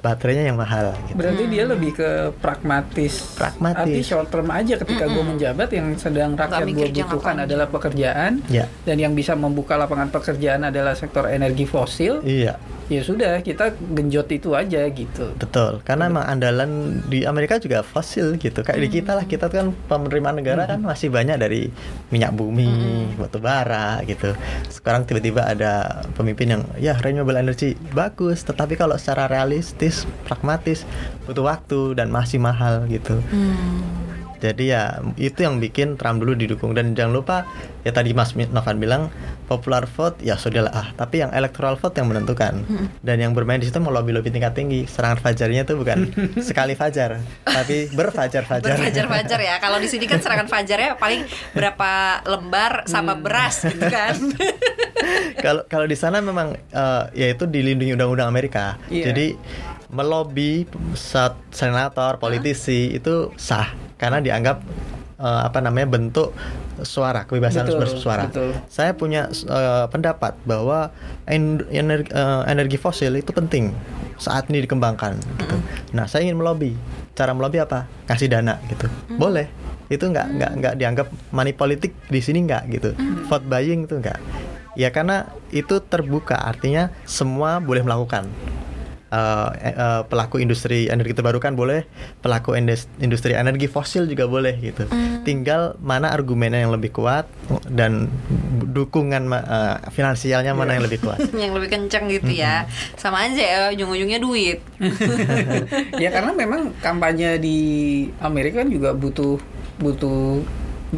B: baterainya yang mahal gitu.
A: Berarti dia lebih ke pragmatis.
B: Pragmatis.
A: Arti short term aja ketika gue menjabat yang sedang rakyat gue butuhkan adalah pekerjaan
B: Ya.
A: dan yang bisa membuka lapangan pekerjaan adalah sektor energi fosil.
B: Iya,
A: Ya sudah, kita genjot itu aja gitu.
B: betul. Karena emang andalan di Amerika juga fosil gitu. Kayak di kita lah, kita tuh kan penerimaan negara kan masih banyak dari minyak bumi, batu bara gitu. Sekarang tiba-tiba ada pemimpin yang ya renewable energy bagus, tetapi kalau secara realistis, pragmatis butuh waktu dan masih mahal gitu. Jadi ya itu yang bikin Trump dulu didukung. Dan jangan lupa ya tadi Mas Novan bilang popular vote ya sudahlah. Ah tapi yang electoral vote yang menentukan. Dan yang bermain di situ mau lobby lobby tingkat tinggi. Serangan fajarnya itu bukan sekali fajar tapi berfajar fajar
D: Berfajar-fajar ya. Kalau di sini kan serangan fajarnya paling berapa lembar sama beras gitu kan.
B: kalau kalau di sana memang eh, ya itu dilindungi undang-undang Amerika.
A: Iya.
B: jadi melobi senator politisi itu sah karena dianggap eh, apa namanya bentuk suara kebebasan
A: Betul,
B: bersuara
A: betul.
B: saya punya eh, pendapat bahwa en- energi, eh, energi fosil itu penting saat ini dikembangkan gitu. Nah, saya ingin melobi. Cara melobi apa? Kasih dana gitu. Boleh. Itu nggak nggak nggak dianggap money politik di sini nggak gitu. Vote buying itu nggak. Ya karena itu terbuka artinya semua boleh melakukan. Eh, eh, eh, pelaku industri energi terbarukan boleh, pelaku indus- industri energi fosil juga boleh gitu. Tinggal mana argumennya yang lebih kuat dan dukungan eh, finansialnya mana yang lebih kuat.
D: yang lebih kenceng gitu ya. Sama aja ya ujung-ujungnya duit.
A: ya karena memang kampanye di Amerika kan juga butuh butuh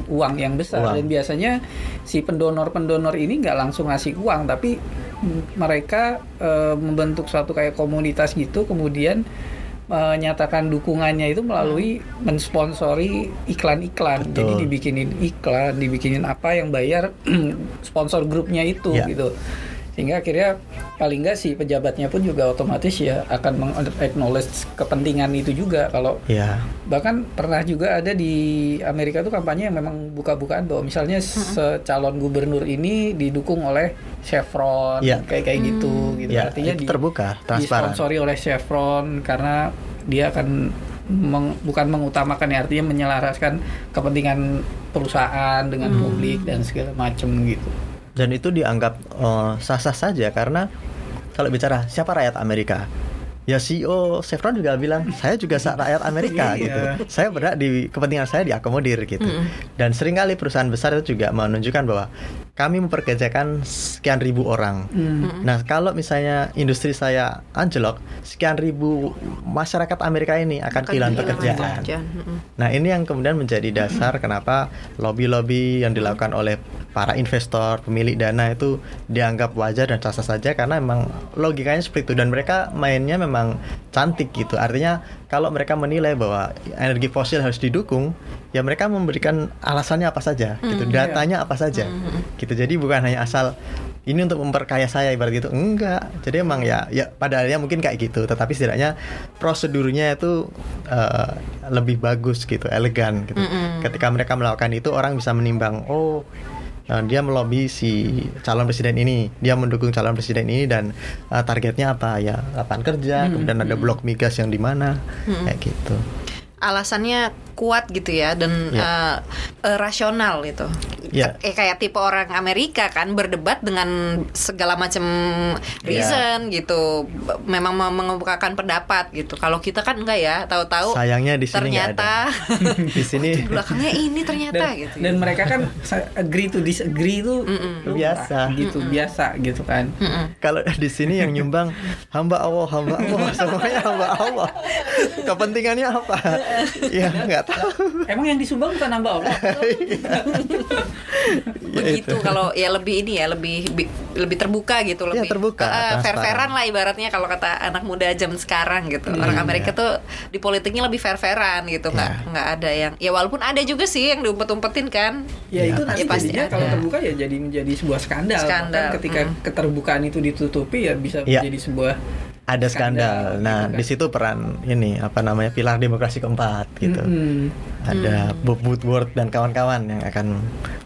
A: uang yang besar
B: Uang.
A: dan biasanya si pendonor-pendonor ini nggak langsung ngasih uang tapi mm, mereka eh, membentuk suatu kayak komunitas gitu kemudian menyatakan dukungannya itu melalui mensponsori iklan-iklan. Jadi dibikinin iklan dibikinin apa yang bayar sponsor grupnya itu
B: Ya.
A: gitu sehingga akhirnya paling nggak sih pejabatnya pun juga otomatis ya akan meng-acknowledge kepentingan itu juga kalau
B: Ya.
A: bahkan pernah juga ada di Amerika tuh kampanye yang memang buka-bukaan bahwa misalnya secalon gubernur ini didukung oleh Chevron
B: Iya.
A: kayak kayak gitu gitu
B: Ya,
A: artinya
B: itu
A: di-
B: terbuka, transparan.
A: disponsori oleh Chevron karena dia akan meng- bukan mengutamakan ya artinya menyelaraskan kepentingan perusahaan dengan publik dan segala macam gitu
B: Dan itu dianggap eh, sah-sah saja karena kalau bicara siapa rakyat Amerika, ya CEO Chevron juga bilang saya juga rakyat Amerika
A: Iya.
B: gitu. Saya berhak di kepentingan saya diakomodir gitu. Dan sering kali perusahaan besar itu juga menunjukkan bahwa kami memperkerjakan sekian ribu orang. Nah, kalau misalnya industri saya anjlok, sekian ribu masyarakat Amerika ini akan kehilangan pekerjaan.
D: pekerjaan. Mm-mm.
B: Nah, ini yang kemudian menjadi dasar kenapa lobby-lobby yang dilakukan oleh para investor, pemilik dana itu dianggap wajar dan sah saja karena memang logikanya seperti itu dan mereka mainnya memang cantik gitu. Artinya kalau mereka menilai bahwa energi fosil harus didukung, ya mereka memberikan alasannya apa saja gitu, datanya apa saja. Gitu. Jadi bukan hanya asal ini untuk memperkaya saya ibarat gitu. Enggak. Jadi emang ya ya padahalnya mungkin kayak gitu. Tetapi setidaknya prosedurnya itu eh, lebih bagus gitu elegan gitu. Ketika mereka melakukan itu orang bisa menimbang oh eh, dia melobi si calon presiden ini. Dia mendukung calon presiden ini dan eh, targetnya apa? Ya lapangan kerja kemudian ada blok migas yang di mana. Kayak gitu.
D: Alasannya kuat gitu ya dan
B: Ya.
D: eh, eh, rasional gitu.
B: Ya.
D: Eh, kayak tipe orang Amerika kan berdebat dengan segala macam reason gitu. B- Memang mau mengemukakan pendapat gitu. Kalau kita kan enggak ya, tahu-tahu
B: sayangnya di sini
D: ternyata
B: ada di sini
D: di belakangnya ini ternyata
A: dan,
D: gitu.
A: dan mereka kan agree to disagree itu
B: Biasa.
A: gitu biasa gitu kan
B: Kalau di sini yang nyumbang hamba Allah, hamba Allah, semuanya hamba Allah. Kepentingannya apa? ya nggak tahu.
A: emang yang disumbang bukan nambah Allah
D: begitu kalau ya lebih ini ya lebih bi- lebih terbuka gitu
B: Iya,
D: lebih
B: terbuka,
D: eh,
B: transparan.
D: fair-fairan lah ibaratnya kalau kata anak muda jam sekarang gitu
A: Iya,
D: orang Amerika
B: iya.
D: tuh di politiknya lebih fair-fairan gitu nggak
B: Iya.
D: nggak ada yang ya walaupun ada juga sih yang diumpet-umpetin kan
A: Ya
B: Ya,
A: itu nanti
D: ya pasti
A: jadinya
D: ada.
A: kalau terbuka ya jadi menjadi sebuah skandal.
D: Skandal,
A: Bahkan ketika
D: mm.
A: keterbukaan itu ditutupi ya bisa
B: Iya.
A: menjadi sebuah
B: ada
A: Skandal,
B: skandal. Nah,
A: gitu kan.
B: di situ peran ini apa namanya pilar demokrasi keempat gitu.
A: Mm-mm.
B: Ada Bob Woodward dan kawan-kawan yang akan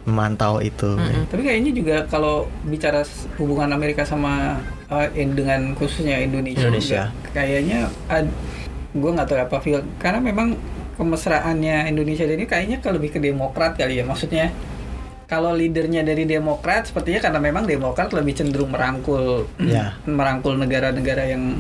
B: memantau itu.
A: Tapi kayaknya juga kalau bicara hubungan Amerika sama uh, in- dengan khususnya Indonesia,
B: Indonesia.
A: juga kayaknya gue nggak tahu apa feel karena memang kemesraannya Indonesia ini kayaknya ke lebih ke Demokrat kali ya maksudnya kalau leadernya dari Demokrat sepertinya karena memang Demokrat lebih cenderung merangkul
B: Ya.
A: merangkul negara-negara yang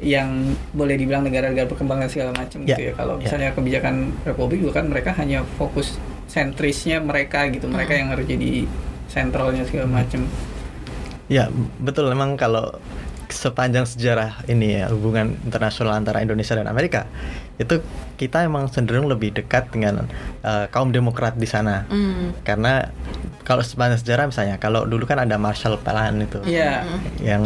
A: yang boleh dibilang negara-negara berkembang dan segala macam gitu
B: Ya,
A: ya. Kalau
B: ya.
A: misalnya kebijakan Republik juga kan mereka hanya fokus sentrisnya mereka gitu. Mereka yang harus jadi sentralnya segala macam.
B: Ya, betul. Memang kalau sepanjang sejarah ini ya hubungan internasional antara Indonesia dan Amerika itu kita emang cenderung lebih dekat dengan eh, kaum demokrat di sana
D: Hmm.
B: karena kalau sepanjang sejarah misalnya kalau dulu kan ada Marshall Plan itu
A: Iya.
B: yang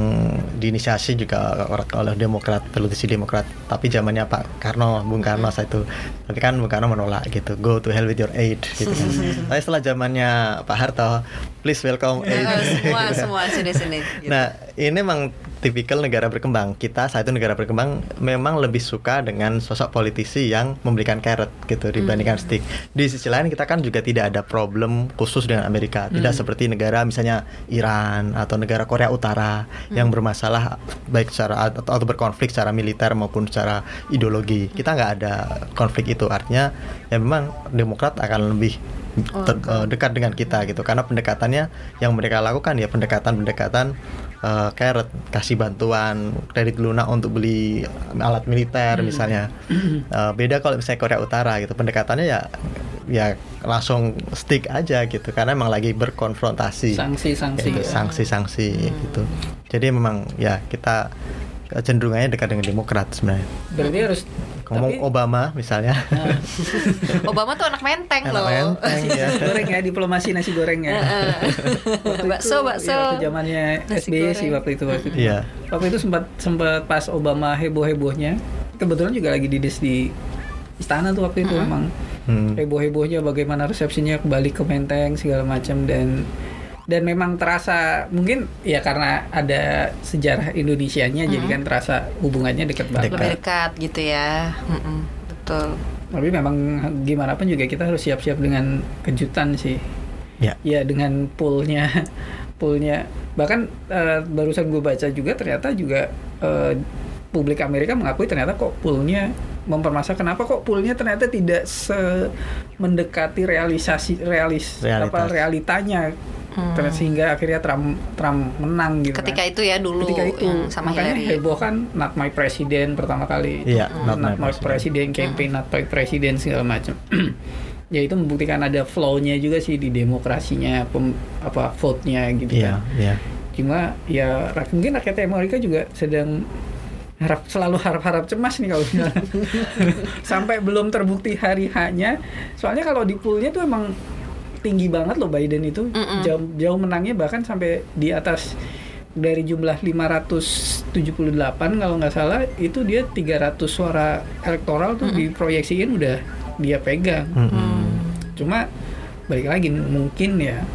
B: diinisiasi juga oleh Demokrat politisi Demokrat tapi zamannya Pak Karno Bung Karno saat itu tapi kan Bung Karno menolak gitu go to hell with your aid gitu kan tapi setelah zamannya Pak Harto please welcome aid
D: Eh, semua semua sini sini gitu.
B: Nah, ini memang tipikal negara berkembang. Kita saat itu negara berkembang memang lebih suka dengan sosok politisi yang memberikan carrot gitu dibandingkan stick. Di sisi lain kita kan juga tidak ada problem khusus dengan Amerika. Tidak seperti negara misalnya Iran atau negara Korea Utara yang bermasalah baik secara atau, atau berkonflik secara militer maupun secara ideologi. Kita nggak ada konflik itu. Artinya ya memang Demokrat akan lebih ter- eh, dekat dengan kita gitu karena pendekatannya yang mereka lakukan ya pendekatan-pendekatan eh, carrot kasih bantuan kredit lunak untuk beli alat militer misalnya. Eh, beda kalau misalnya Korea Utara gitu. Pendekatannya ya ya langsung stick aja gitu karena emang lagi berkonfrontasi.
A: Sanksi-sanksi
B: Gitu,
A: ya.
B: sanksi-sanksi gitu. Jadi memang ya kita cenderungannya dekat dengan Demokrat sebenarnya.
A: Berarti harus
B: ngomong
A: tapi-
B: Obama misalnya.
A: Nah,
D: Obama tuh anak menteng
B: anak
D: loh.
B: menteng ya
A: nasi goreng ya diplomasi nasi goreng ya.
D: Bakso,
A: itu,
D: bakso.
A: ya, waktu zamannya SBY sih waktu itu waktu itu.
B: Iya.
A: waktu itu sempat sempat pas Obama heboh hebohnya kebetulan juga lagi dides di istana tuh waktu itu memang
B: Hmm.
A: heboh hebohnya bagaimana resepsinya kembali ke Menteng segala macam dan dan memang terasa mungkin ya karena ada sejarah Indonesianya jadi kan terasa hubungannya dekat banget.
D: Lebih dekat gitu ya. Mm-mm, betul.
A: Tapi memang gimana pun juga kita harus siap-siap dengan kejutan sih.
B: Ya.
A: Ya dengan poolnya poolnya. Bahkan eh, barusan gue baca juga ternyata juga eh, publik Amerika mengakui ternyata kok poolnya mempermasalahkan. Kenapa kok poolnya ternyata tidak se mendekati realisasi realis
B: Realitas.
A: apa realitanya Ter- sehingga akhirnya Trump Trump menang gitu
D: ketika
A: kan.
D: itu ya dulu
A: ketika itu.
D: yang sama
A: makanya
D: Hillary.
A: heboh kan not my president pertama kali
B: Iya,
A: not,
B: not my
A: my president, campaign not my president segala macam. Ya itu membuktikan ada flow-nya juga sih di demokrasinya pem, apa vote-nya gitu
B: iya
A: kan.
B: iya.
A: Cuma ya rak- mungkin rakyat Amerika juga sedang harap selalu harap-harap cemas nih kalau sampai belum terbukti hari hanya soalnya kalau di poolnya tuh emang tinggi banget loh Biden itu.
D: Mm-mm.
A: jauh jauh menangnya bahkan sampai di atas. Dari jumlah 578 kalau nggak salah itu dia 300 suara elektoral tuh diproyeksiin udah dia pegang.
B: Mm-mm.
A: cuma balik lagi mungkin ya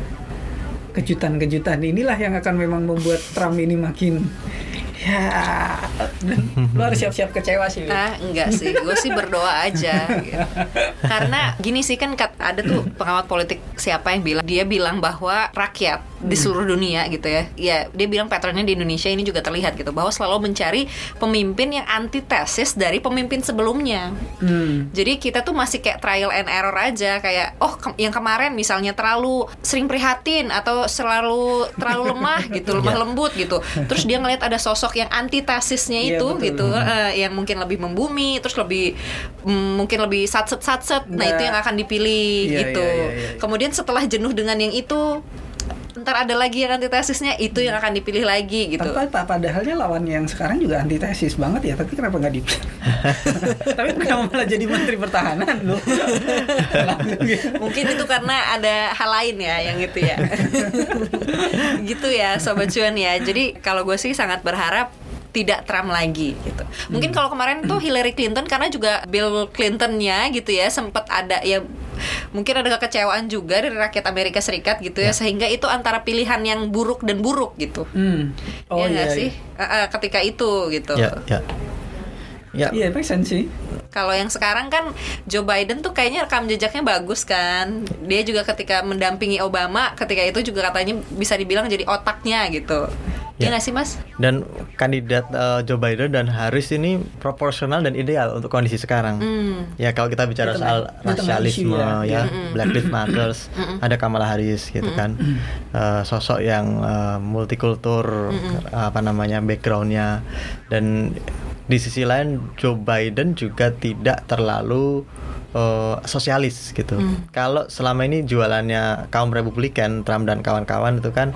A: kejutan-kejutan inilah yang akan memang membuat Trump ini makin ya lo harus siap-siap kecewa sih Lin.
D: Ah, enggak sih, gue sih berdoa aja. gitu. Karena gini sih kan ada tuh pengamat politik siapa yang bilang dia bilang bahwa rakyat di seluruh dunia gitu ya, ya dia bilang patternnya di Indonesia ini juga terlihat gitu bahwa selalu mencari pemimpin yang antitesis dari pemimpin sebelumnya.
A: Hmm.
D: Jadi kita tuh masih kayak trial and error aja kayak oh ke- yang kemarin misalnya terlalu sering prihatin atau selalu terlalu lemah gitu, lemah
B: Ya.
D: lembut gitu. Terus dia ngelihat ada sosok yang antitesisnya
A: Iya,
D: itu
A: betul.
D: gitu eh, yang mungkin lebih membumi, terus lebih mm, mungkin lebih satset satset. Nah,
A: Nah.
D: itu yang akan dipilih
A: Iya,
D: gitu.
A: iya, iya, iya.
D: Kemudian setelah jenuh dengan yang itu ntar ada lagi yang antitesisnya itu yang akan dipilih lagi gitu.
A: Pa- padahalnya lawan yang sekarang juga antitesis banget ya, tapi kenapa nggak dipilih? tapi kenapa malah jadi menteri pertahanan lu?
D: Mungkin itu karena ada hal lain ya yang itu ya. gitu ya sobat cuan ya. Jadi kalau gue sih sangat berharap tidak Trump lagi gitu. Mungkin kalau kemarin tuh Hillary Clinton karena juga Bill Clintonnya gitu ya sempat ada ya mungkin ada kekecewaan juga dari rakyat Amerika Serikat gitu ya, sehingga itu antara pilihan yang buruk dan buruk gitu.
A: Hmm. Oh
D: Iya
A: iya, iya.
D: sih? Eh, eh, ketika itu gitu.
B: Ya, ya. Ya,
A: Iya, make sense sih.
D: Kalau yang sekarang kan Joe Biden tuh kayaknya rekam jejaknya bagus kan. Dia juga ketika mendampingi Obama, ketika itu juga katanya bisa dibilang jadi otaknya gitu. Iya
B: Ya.
D: nggak sih mas?
B: dan kandidat eh, Joe Biden dan Harris ini proporsional dan ideal untuk kondisi sekarang.
D: Hmm.
B: Ya kalau kita bicara
A: tengah-
B: soal
A: tengah
B: rasialisme ya,
A: ya.
B: Black Lives Matter, ada Kamala Harris gitu kan, Eh, sosok yang eh, multikultur apa namanya backgroundnya dan di sisi lain Joe Biden juga tidak terlalu eh, sosialis gitu. Kalau selama ini jualannya kaum Republikan, Trump dan kawan-kawan itu kan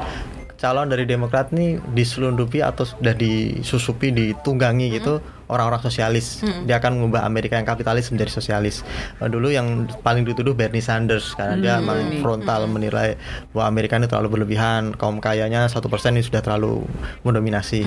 B: calon dari Demokrat nih diselundupi atau sudah disusupi, ditunggangi gitu orang-orang sosialis. Dia akan mengubah Amerika yang kapitalis menjadi sosialis. Eh, dulu yang paling dituduh Bernie Sanders karena dia
A: Hmm,
B: memang
A: ini.
B: frontal menilai bahwa Amerika ini terlalu berlebihan, kaum kayanya satu persen ini sudah terlalu mendominasi.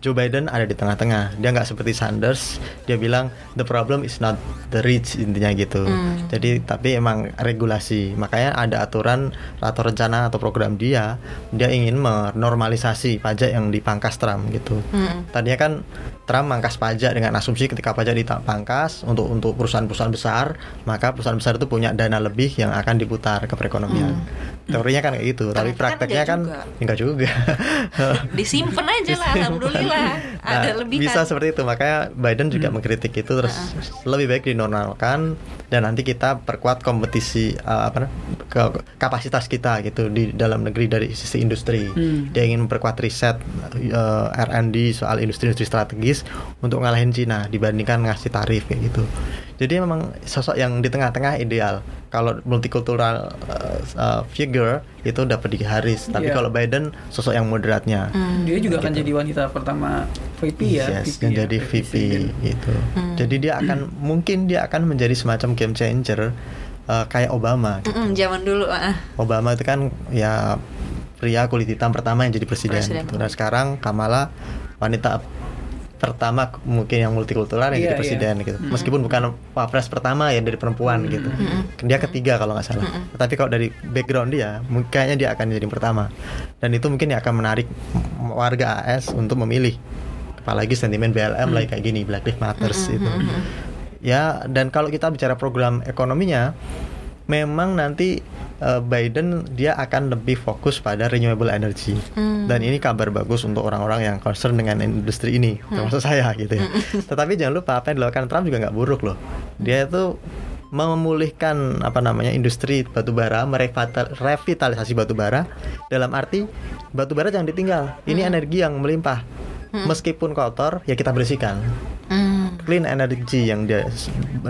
B: Joe Biden ada di tengah-tengah. Dia nggak seperti Sanders. Dia bilang the problem is not the rich intinya gitu. Jadi tapi emang regulasi. Makanya ada aturan atau rencana atau program dia. Dia ingin menormalisasi pajak yang dipangkas Trump gitu.
D: Hmm.
B: Tadinya kan Trump mangkas pajak dengan asumsi ketika pajak dipangkas untuk untuk perusahaan-perusahaan besar, maka perusahaan besar itu punya dana lebih yang akan diputar ke perekonomian. Teorinya kan kayak gitu, tapi
D: Tapi kan
B: prakteknya
D: enggak
B: kan
D: juga.
B: enggak juga.
D: Disimpan aja lah, alhamdulillah. Ada
B: Nah,
D: lebih
B: bisa
D: kan.
B: seperti itu makanya Biden juga mengkritik itu terus lebih baik dinormalkan dan nanti kita perkuat kompetisi uh, apa ke kapasitas kita gitu di dalam negeri dari sisi industri
A: Hmm.
B: dia ingin memperkuat riset uh, R&D soal industri-industri strategis untuk ngalahin Cina dibandingkan ngasih tarif kayak gitu jadi memang sosok yang di tengah-tengah ideal kalau multikultural uh, uh, figure itu dapat di Harris tapi
A: Iya.
B: kalau Biden sosok yang moderatnya
D: Hmm.
A: Dia juga akan jadi wanita pertama VP ya.
B: Yes,
A: VP
B: yang
A: ya,
B: jadi VP
A: presiden.
B: gitu. Jadi dia akan mungkin dia akan menjadi semacam game changer uh, kayak Obama. gitu.
D: Zaman dulu. ah.
B: Obama itu kan ya pria kulit hitam pertama yang jadi presiden.
D: Presiden.
B: gitu. Nah sekarang Kamala wanita pertama mungkin yang multikultural yang
A: Iya,
B: jadi presiden
A: iya.
B: gitu. Meskipun bukan wapres pertama yang dari perempuan gitu. Dia ketiga kalau nggak salah. Tapi kalau dari background dia, mungkin kayaknya dia akan jadi pertama. Dan itu mungkin akan menarik warga AS untuk memilih. Apalagi sentimen BLM lagi kayak gini, Black Lives Matters itu. Ya, dan kalau kita bicara program ekonominya, memang nanti eh, Biden dia akan lebih fokus pada renewable energy. Dan ini kabar bagus untuk orang-orang yang concern dengan industri ini, termasuk saya gitu ya. Tetapi jangan lupa apa yang dilakukan Trump juga nggak buruk loh. Dia itu memulihkan apa namanya industri batubara, merevital- revitalisasi batubara dalam arti batubara jangan ditinggal. Ini energi yang melimpah. Meskipun kotor ya kita bersihkan
D: Hmm.
B: Clean energy yang dia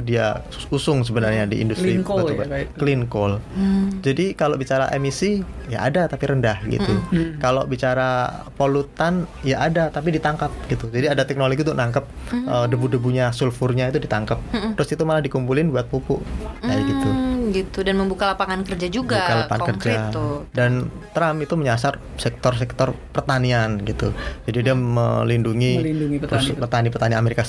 B: dia usung sebenarnya di industri
A: Clean coal
B: batubara.
A: ya,
B: clean coal.
D: Hmm.
B: Jadi kalau bicara emisi ya ada tapi rendah gitu.
A: Hmm.
B: Kalau bicara polutan ya ada tapi ditangkap gitu. Jadi ada teknologi untuk nangkep uh, debu-debunya, sulfurnya itu ditangkap. Terus itu malah dikumpulin buat pupuk kayak gitu.
D: Hmm, gitu dan membuka lapangan kerja juga
B: Buka lapangan
D: konkret
B: kerja.
D: tuh.
B: Dan Trump itu menyasar sektor-sektor pertanian gitu. Jadi dia melindungi
A: Melindungi
B: petani-petani Amerika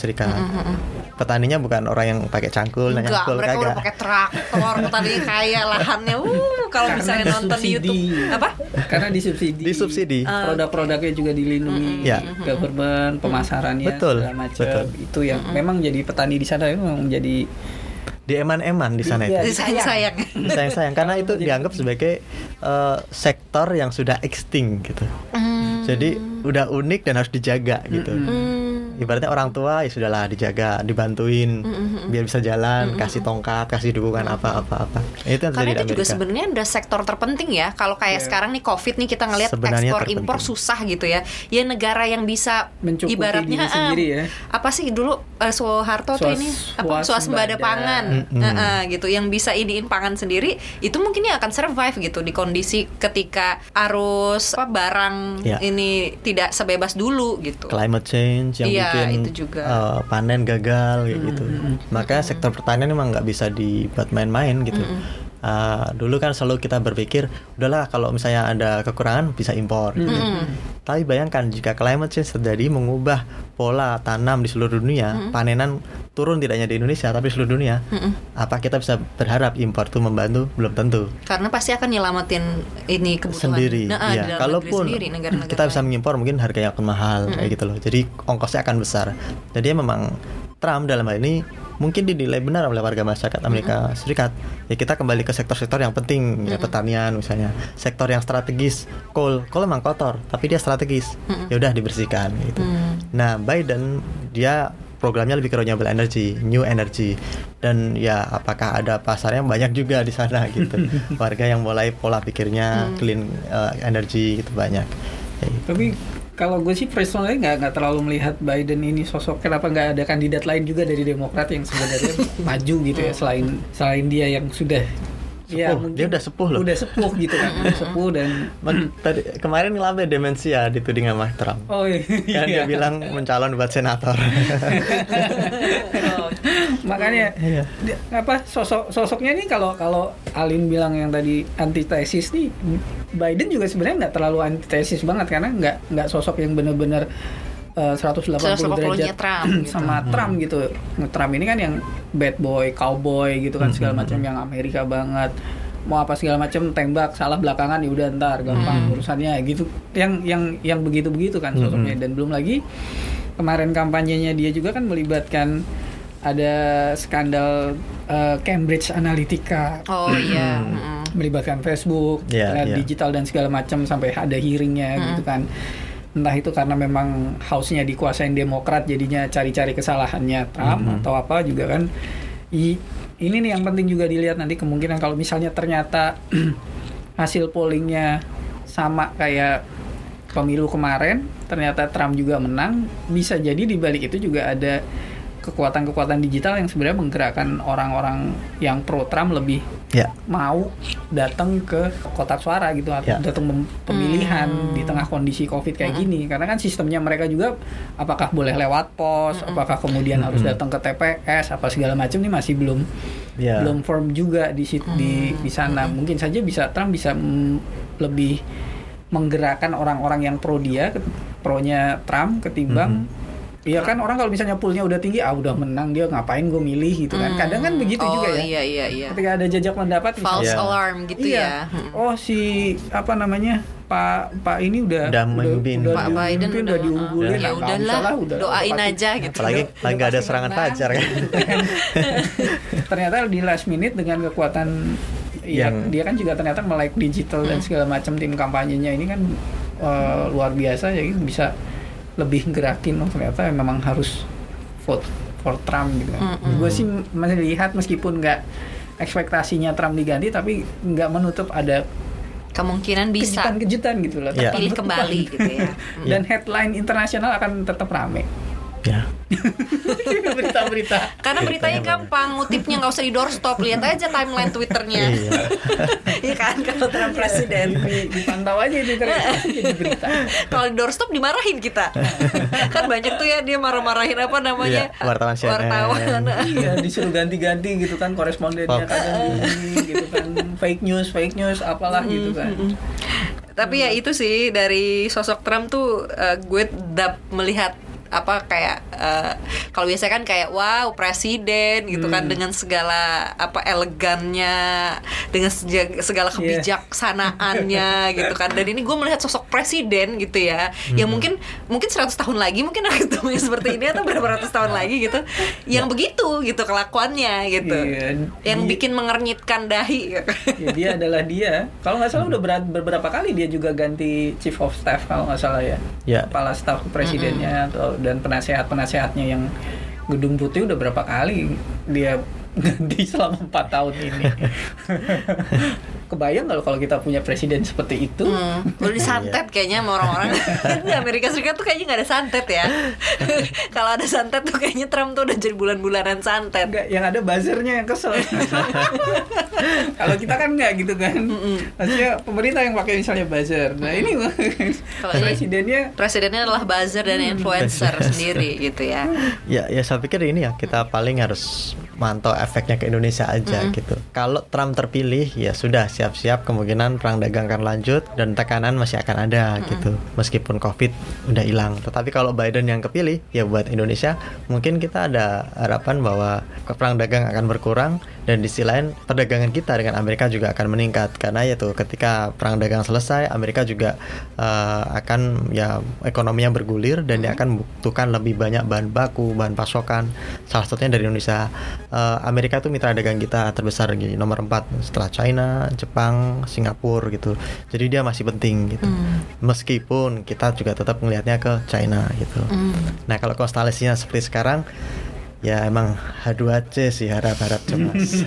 B: Petaninya bukan orang yang pakai cangkul, nanya
D: Enggak,
B: cangkul
D: mereka udah
B: kagak.
D: pakai traktor, tadinya kaya lahannya. Uh, kalau misalnya nonton di. YouTube, apa?
A: Karena disubsidi.
B: Disubsidi.
A: Produk-produknya juga dilindungi
B: Ya.
A: government, pemasarannya
B: Betul,
A: segala macam.
B: betul.
A: Itu yang memang jadi petani di sana itu memang menjadi
B: Di eman-eman di sana
A: Iya.
B: itu.
D: Sayang sayang.
B: Sayang-sayang karena itu dianggap sebagai eh, sektor yang sudah extinct gitu.
D: Hmm.
B: Jadi udah unik dan harus dijaga gitu.
D: Hmm.
B: Ibaratnya orang tua ya sudahlah dijaga dibantuin biar bisa jalan kasih tongkat kasih dukungan apa apa apa itu yang
D: Karena itu juga sebenarnya ada sektor terpenting ya. Kalau kayak
A: Iya.
D: sekarang nih COVID nih kita ngelihat ekspor
B: terpenting.
D: impor susah gitu ya. Ya negara yang bisa
A: Mencukupi
D: ibaratnya
A: diri
D: eh,
A: sendiri ya.
D: apa sih dulu eh, Soeharto tuh ini apa swasembada
A: swasembada.
D: pangan
B: Mm-mm.
D: Eh, eh, gitu yang bisa iniin pangan sendiri itu mungkin ya akan survive gitu di kondisi ketika arus apa barang
B: Ya.
D: ini tidak sebebas dulu gitu.
B: climate change yang
D: Iya,
B: bikin
D: itu juga.
B: uh, panen gagal kayak gitu. Makanya sektor pertanian memang nggak bisa dibuat main-main gitu Uh, dulu kan selalu kita berpikir udahlah kalau misalnya ada kekurangan bisa impor gitu. tapi bayangkan jika climate change terjadi mengubah pola tanam di seluruh dunia panenan turun tidak hanya di Indonesia tapi seluruh dunia apa kita bisa berharap impor itu membantu belum tentu
D: Karena pasti akan nyelamatin ini kebutuhan
B: sendiri.
D: Nah, negeri
B: kalaupun
D: sendiri, negara-negara
B: kita bisa mengimpor mungkin harganya akan mahal kayak gitu loh. Jadi ongkosnya akan besar. Jadi memang Trump dalam hal ini mungkin dinilai benar oleh warga masyarakat Amerika Serikat. Ya kita kembali ke sektor-sektor yang penting, ya pertanian misalnya, sektor yang strategis, coal, coal memang kotor, tapi dia strategis. Ya udah dibersihkan gitu.
D: Mm.
B: Nah, Biden dia programnya lebih ke renewable energy, new energy. Dan ya apakah ada pasarnya banyak juga di sana gitu. Warga yang mulai pola pikirnya clean uh, energy gitu banyak. Ya, gitu.
A: Tapi kalau gue sih personally nggak nggak terlalu melihat Biden ini sosok kenapa nggak ada kandidat lain juga dari Demokrat yang sebenarnya maju gitu ya selain selain dia yang sudah ya mungkin
B: Dia udah sepuh loh.
A: udah sepuh gitu kan udah sepuh dan
B: Men- tadi kemarin ngelambe demensia dituding sama Trump.
A: oh iya,
B: Kan dia bilang mencalon buat senator.
A: makanya
B: Iya.
A: dia- apa sosok sosoknya nih kalau kalau Alin bilang yang tadi antitesis nih Biden juga sebenarnya nggak terlalu antitesis banget karena nggak nggak sosok yang benar-benar eh, 180
D: 180-nya
A: derajat
D: Trump, gitu.
A: sama Trump gitu. Trump ini kan yang bad boy, cowboy gitu kan segala macam yang Amerika banget. Mau apa segala macam tembak salah belakangan ya udah ntar gampang urusannya gitu. Yang yang yang begitu-begitu kan sosoknya dan belum lagi kemarin kampanyenya dia juga kan melibatkan ada skandal eh, Cambridge Analytica
D: Oh iya. mm.
A: melibatkan Facebook,
B: Iya,
A: internet
B: iya.
A: digital dan segala macam sampai ada hearingnya gitu kan. Entah itu karena memang house-nya dikuasain Demokrat jadinya cari-cari kesalahannya Trump atau apa juga kan. I- ini nih yang penting juga dilihat nanti kemungkinan kalau misalnya ternyata hasil pollingnya sama kayak pemilu kemarin, ternyata Trump juga menang, bisa jadi di balik itu juga ada kekuatan-kekuatan digital yang sebenarnya menggerakkan orang-orang yang pro Trump lebih
B: ya.
A: mau datang ke kotak suara gitu atau
B: Ya.
A: datang pemilihan di tengah kondisi covid kayak gini. Karena kan sistemnya mereka juga apakah boleh lewat pos apakah kemudian harus datang ke TPS apa segala macam ini masih belum
B: Ya.
A: belum firm juga di sit- di di sana. Mungkin saja bisa Trump bisa mm, lebih menggerakkan orang-orang yang pro dia pronya Trump ketimbang Iya kan orang kalau misalnya poolnya udah tinggi, ah udah menang dia ngapain gue milih gitu kan. Kadang kan begitu
D: oh,
A: juga ya
D: iya iya iya.
A: ketika ada jejak pendapat
D: False
B: Iya.
D: alarm gitu
A: iya.
D: ya. Mm.
A: Oh si apa namanya Pak Pak ini udah
B: Udah memimpin.
A: udah,
D: Pak
A: udah
D: Biden udah,
A: udah diunggulin
D: ya
A: nah, nggak
D: udahlah,
A: usah lah, udah
D: doain
A: pasti-
D: aja gitu.
B: Apalagi
A: Udah-
B: lagi nggak ada
A: udah
B: serangan fajar kan.
A: ternyata di last minute dengan kekuatan ya,
B: Yang-
A: dia kan juga ternyata melek digital dan segala macam tim kampanyenya ini kan eh, luar biasa jadi bisa lebih gerakin oh ternyata memang harus vote for Trump gitu kan. Gue sih masih lihat meskipun nggak ekspektasinya Trump diganti tapi nggak menutup ada
D: Kemungkinan bisa
A: kejutan-kejutan gitu loh.
B: Iya.
D: pilih kembali gitu ya.
A: Dan headline internasional akan tetap rame.
B: Ya.
A: Berita-berita.
D: Karena beritanya gampang, ngutipnya nggak usah di doorstop, lihat aja timeline Twitternya.
B: Iya.
D: Iya kan kalau Trump presiden.
A: Di- Dipantau aja di internet jadi berita.
D: Kalau di doorstop dimarahin kita. kan banyak tuh ya dia marah-marahin apa namanya?
B: Iya, wartawan CNN.
D: Wartawan.
A: Iya, disuruh ganti-ganti gitu kan korespondennya kadang gini gitu kan fake news, fake news apalah gitu kan.
D: Tapi ya itu sih dari sosok Trump tuh eh, gue dap melihat apa kayak eh, kalau biasa kan kayak wow presiden gitu kan dengan segala apa elegannya dengan segala
A: Iya.
D: kebijaksanaannya gitu kan. Dan ini gue melihat sosok presiden gitu ya yang mungkin mungkin 100 tahun lagi mungkin akan ketemu yang seperti ini atau berapa ratus tahun lagi gitu. Yang begitu gitu kelakuannya gitu.
A: Iya,
D: yang bikin mengernyitkan dahi.
A: Ya, dia adalah dia. Kalau nggak salah udah berat, beberapa kali dia juga ganti chief of staff kalau nggak salah ya.
B: Ya.
A: Kepala staf presidennya atau dan penasehat-penasehatnya yang gedung putih udah berapa kali dia ganti selama empat tahun ini. Kebayang kalau kalau kita punya presiden seperti itu?
D: Hmm, udah disantet kayaknya sama orang-orang di Amerika Serikat tuh kayaknya nggak ada santet ya. Kalau ada santet tuh kayaknya Trump tuh udah jadi bulan-bulanan santet.
A: Enggak, yang ada buzzernya yang kesel. kalau kita kan nggak gitu kan. Maksudnya pemerintah yang pakai misalnya buzzer. Nah ini
D: Kalau ini-
A: presidennya
D: Presidennya adalah buzzer dan influencer sendiri gitu ya.
B: Ya, ya saya pikir ini ya kita paling harus mantau efeknya ke Indonesia aja gitu. Kalau Trump terpilih ya sudah siap-siap kemungkinan perang dagang akan lanjut dan tekanan masih akan ada gitu. Meskipun Covid udah hilang. Tetapi kalau Biden yang kepilih ya buat Indonesia mungkin kita ada harapan bahwa perang dagang akan berkurang dan di sisi lain perdagangan kita dengan Amerika juga akan meningkat. Karena ya tuh ketika perang dagang selesai Amerika juga eh, akan ya ekonominya bergulir dan dia akan membutuhkan lebih banyak bahan baku bahan pasokan. Salah satunya dari Indonesia. Eh, Amerika tuh mitra dagang kita terbesar di nomor 4 setelah China Jepang Singapura gitu. Jadi dia masih penting gitu. Meskipun kita juga tetap melihatnya ke China gitu. Nah kalau konstelasinya seperti sekarang ya emang H2C sih harap-harap cemas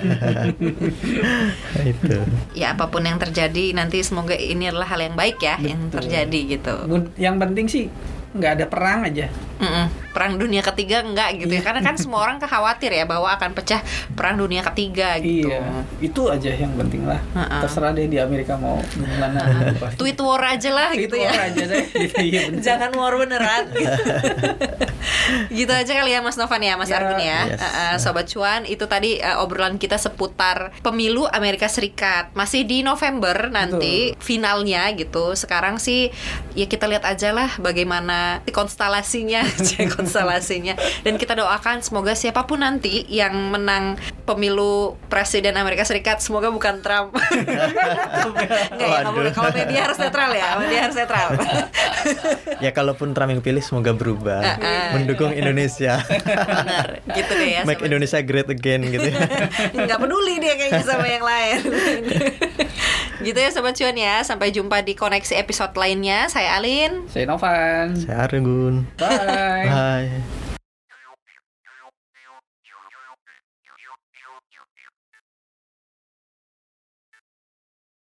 B: itu
D: Ya apa pun yang terjadi nanti semoga ini adalah hal yang baik ya yang
A: Betul.
D: terjadi gitu.
A: yang penting sih nggak ada perang aja.
D: Mm-mm. Perang dunia ketiga enggak gitu ya karena kan semua orang khawatir ya bahwa akan pecah perang dunia ketiga gitu.
A: Iya, itu aja yang penting lah.
D: Ha-ha.
A: Terserah deh di Amerika mau gimana. pasti.
D: Tweet war aja lah
A: Tweet
D: gitu ya.
A: war aja deh. Gitu, iya, bener.
D: Jangan war beneran. gitu aja kali ya Mas Novan ya, Mas
A: Ya,
D: Argun ya.
B: yes.
D: Uh, uh, Sobat Cuan, itu tadi uh, obrolan kita seputar pemilu Amerika Serikat. Masih di November nanti finalnya gitu. Sekarang sih ya kita lihat aja lah bagaimana konstelasinya, konstelasinya. Dan kita doakan semoga siapa pun nanti yang menang pemilu presiden Amerika Serikat semoga bukan Trump. Ya, nggak boleh. kalau media harus netral ya, media harus netral.
B: ya kalaupun Trump yang pilih semoga berubah
D: Ah, ah.
B: mendukung Indonesia
D: Benar, gitu deh ya.
B: make Indonesia great again gitu ya.
D: nggak peduli dia kayaknya sama yang lain gitu ya sobat cuan ya. Sampai jumpa di koneksi episode lainnya. Saya Alin.
A: Saya Novan.
B: saya Argun
A: Bye.
B: bye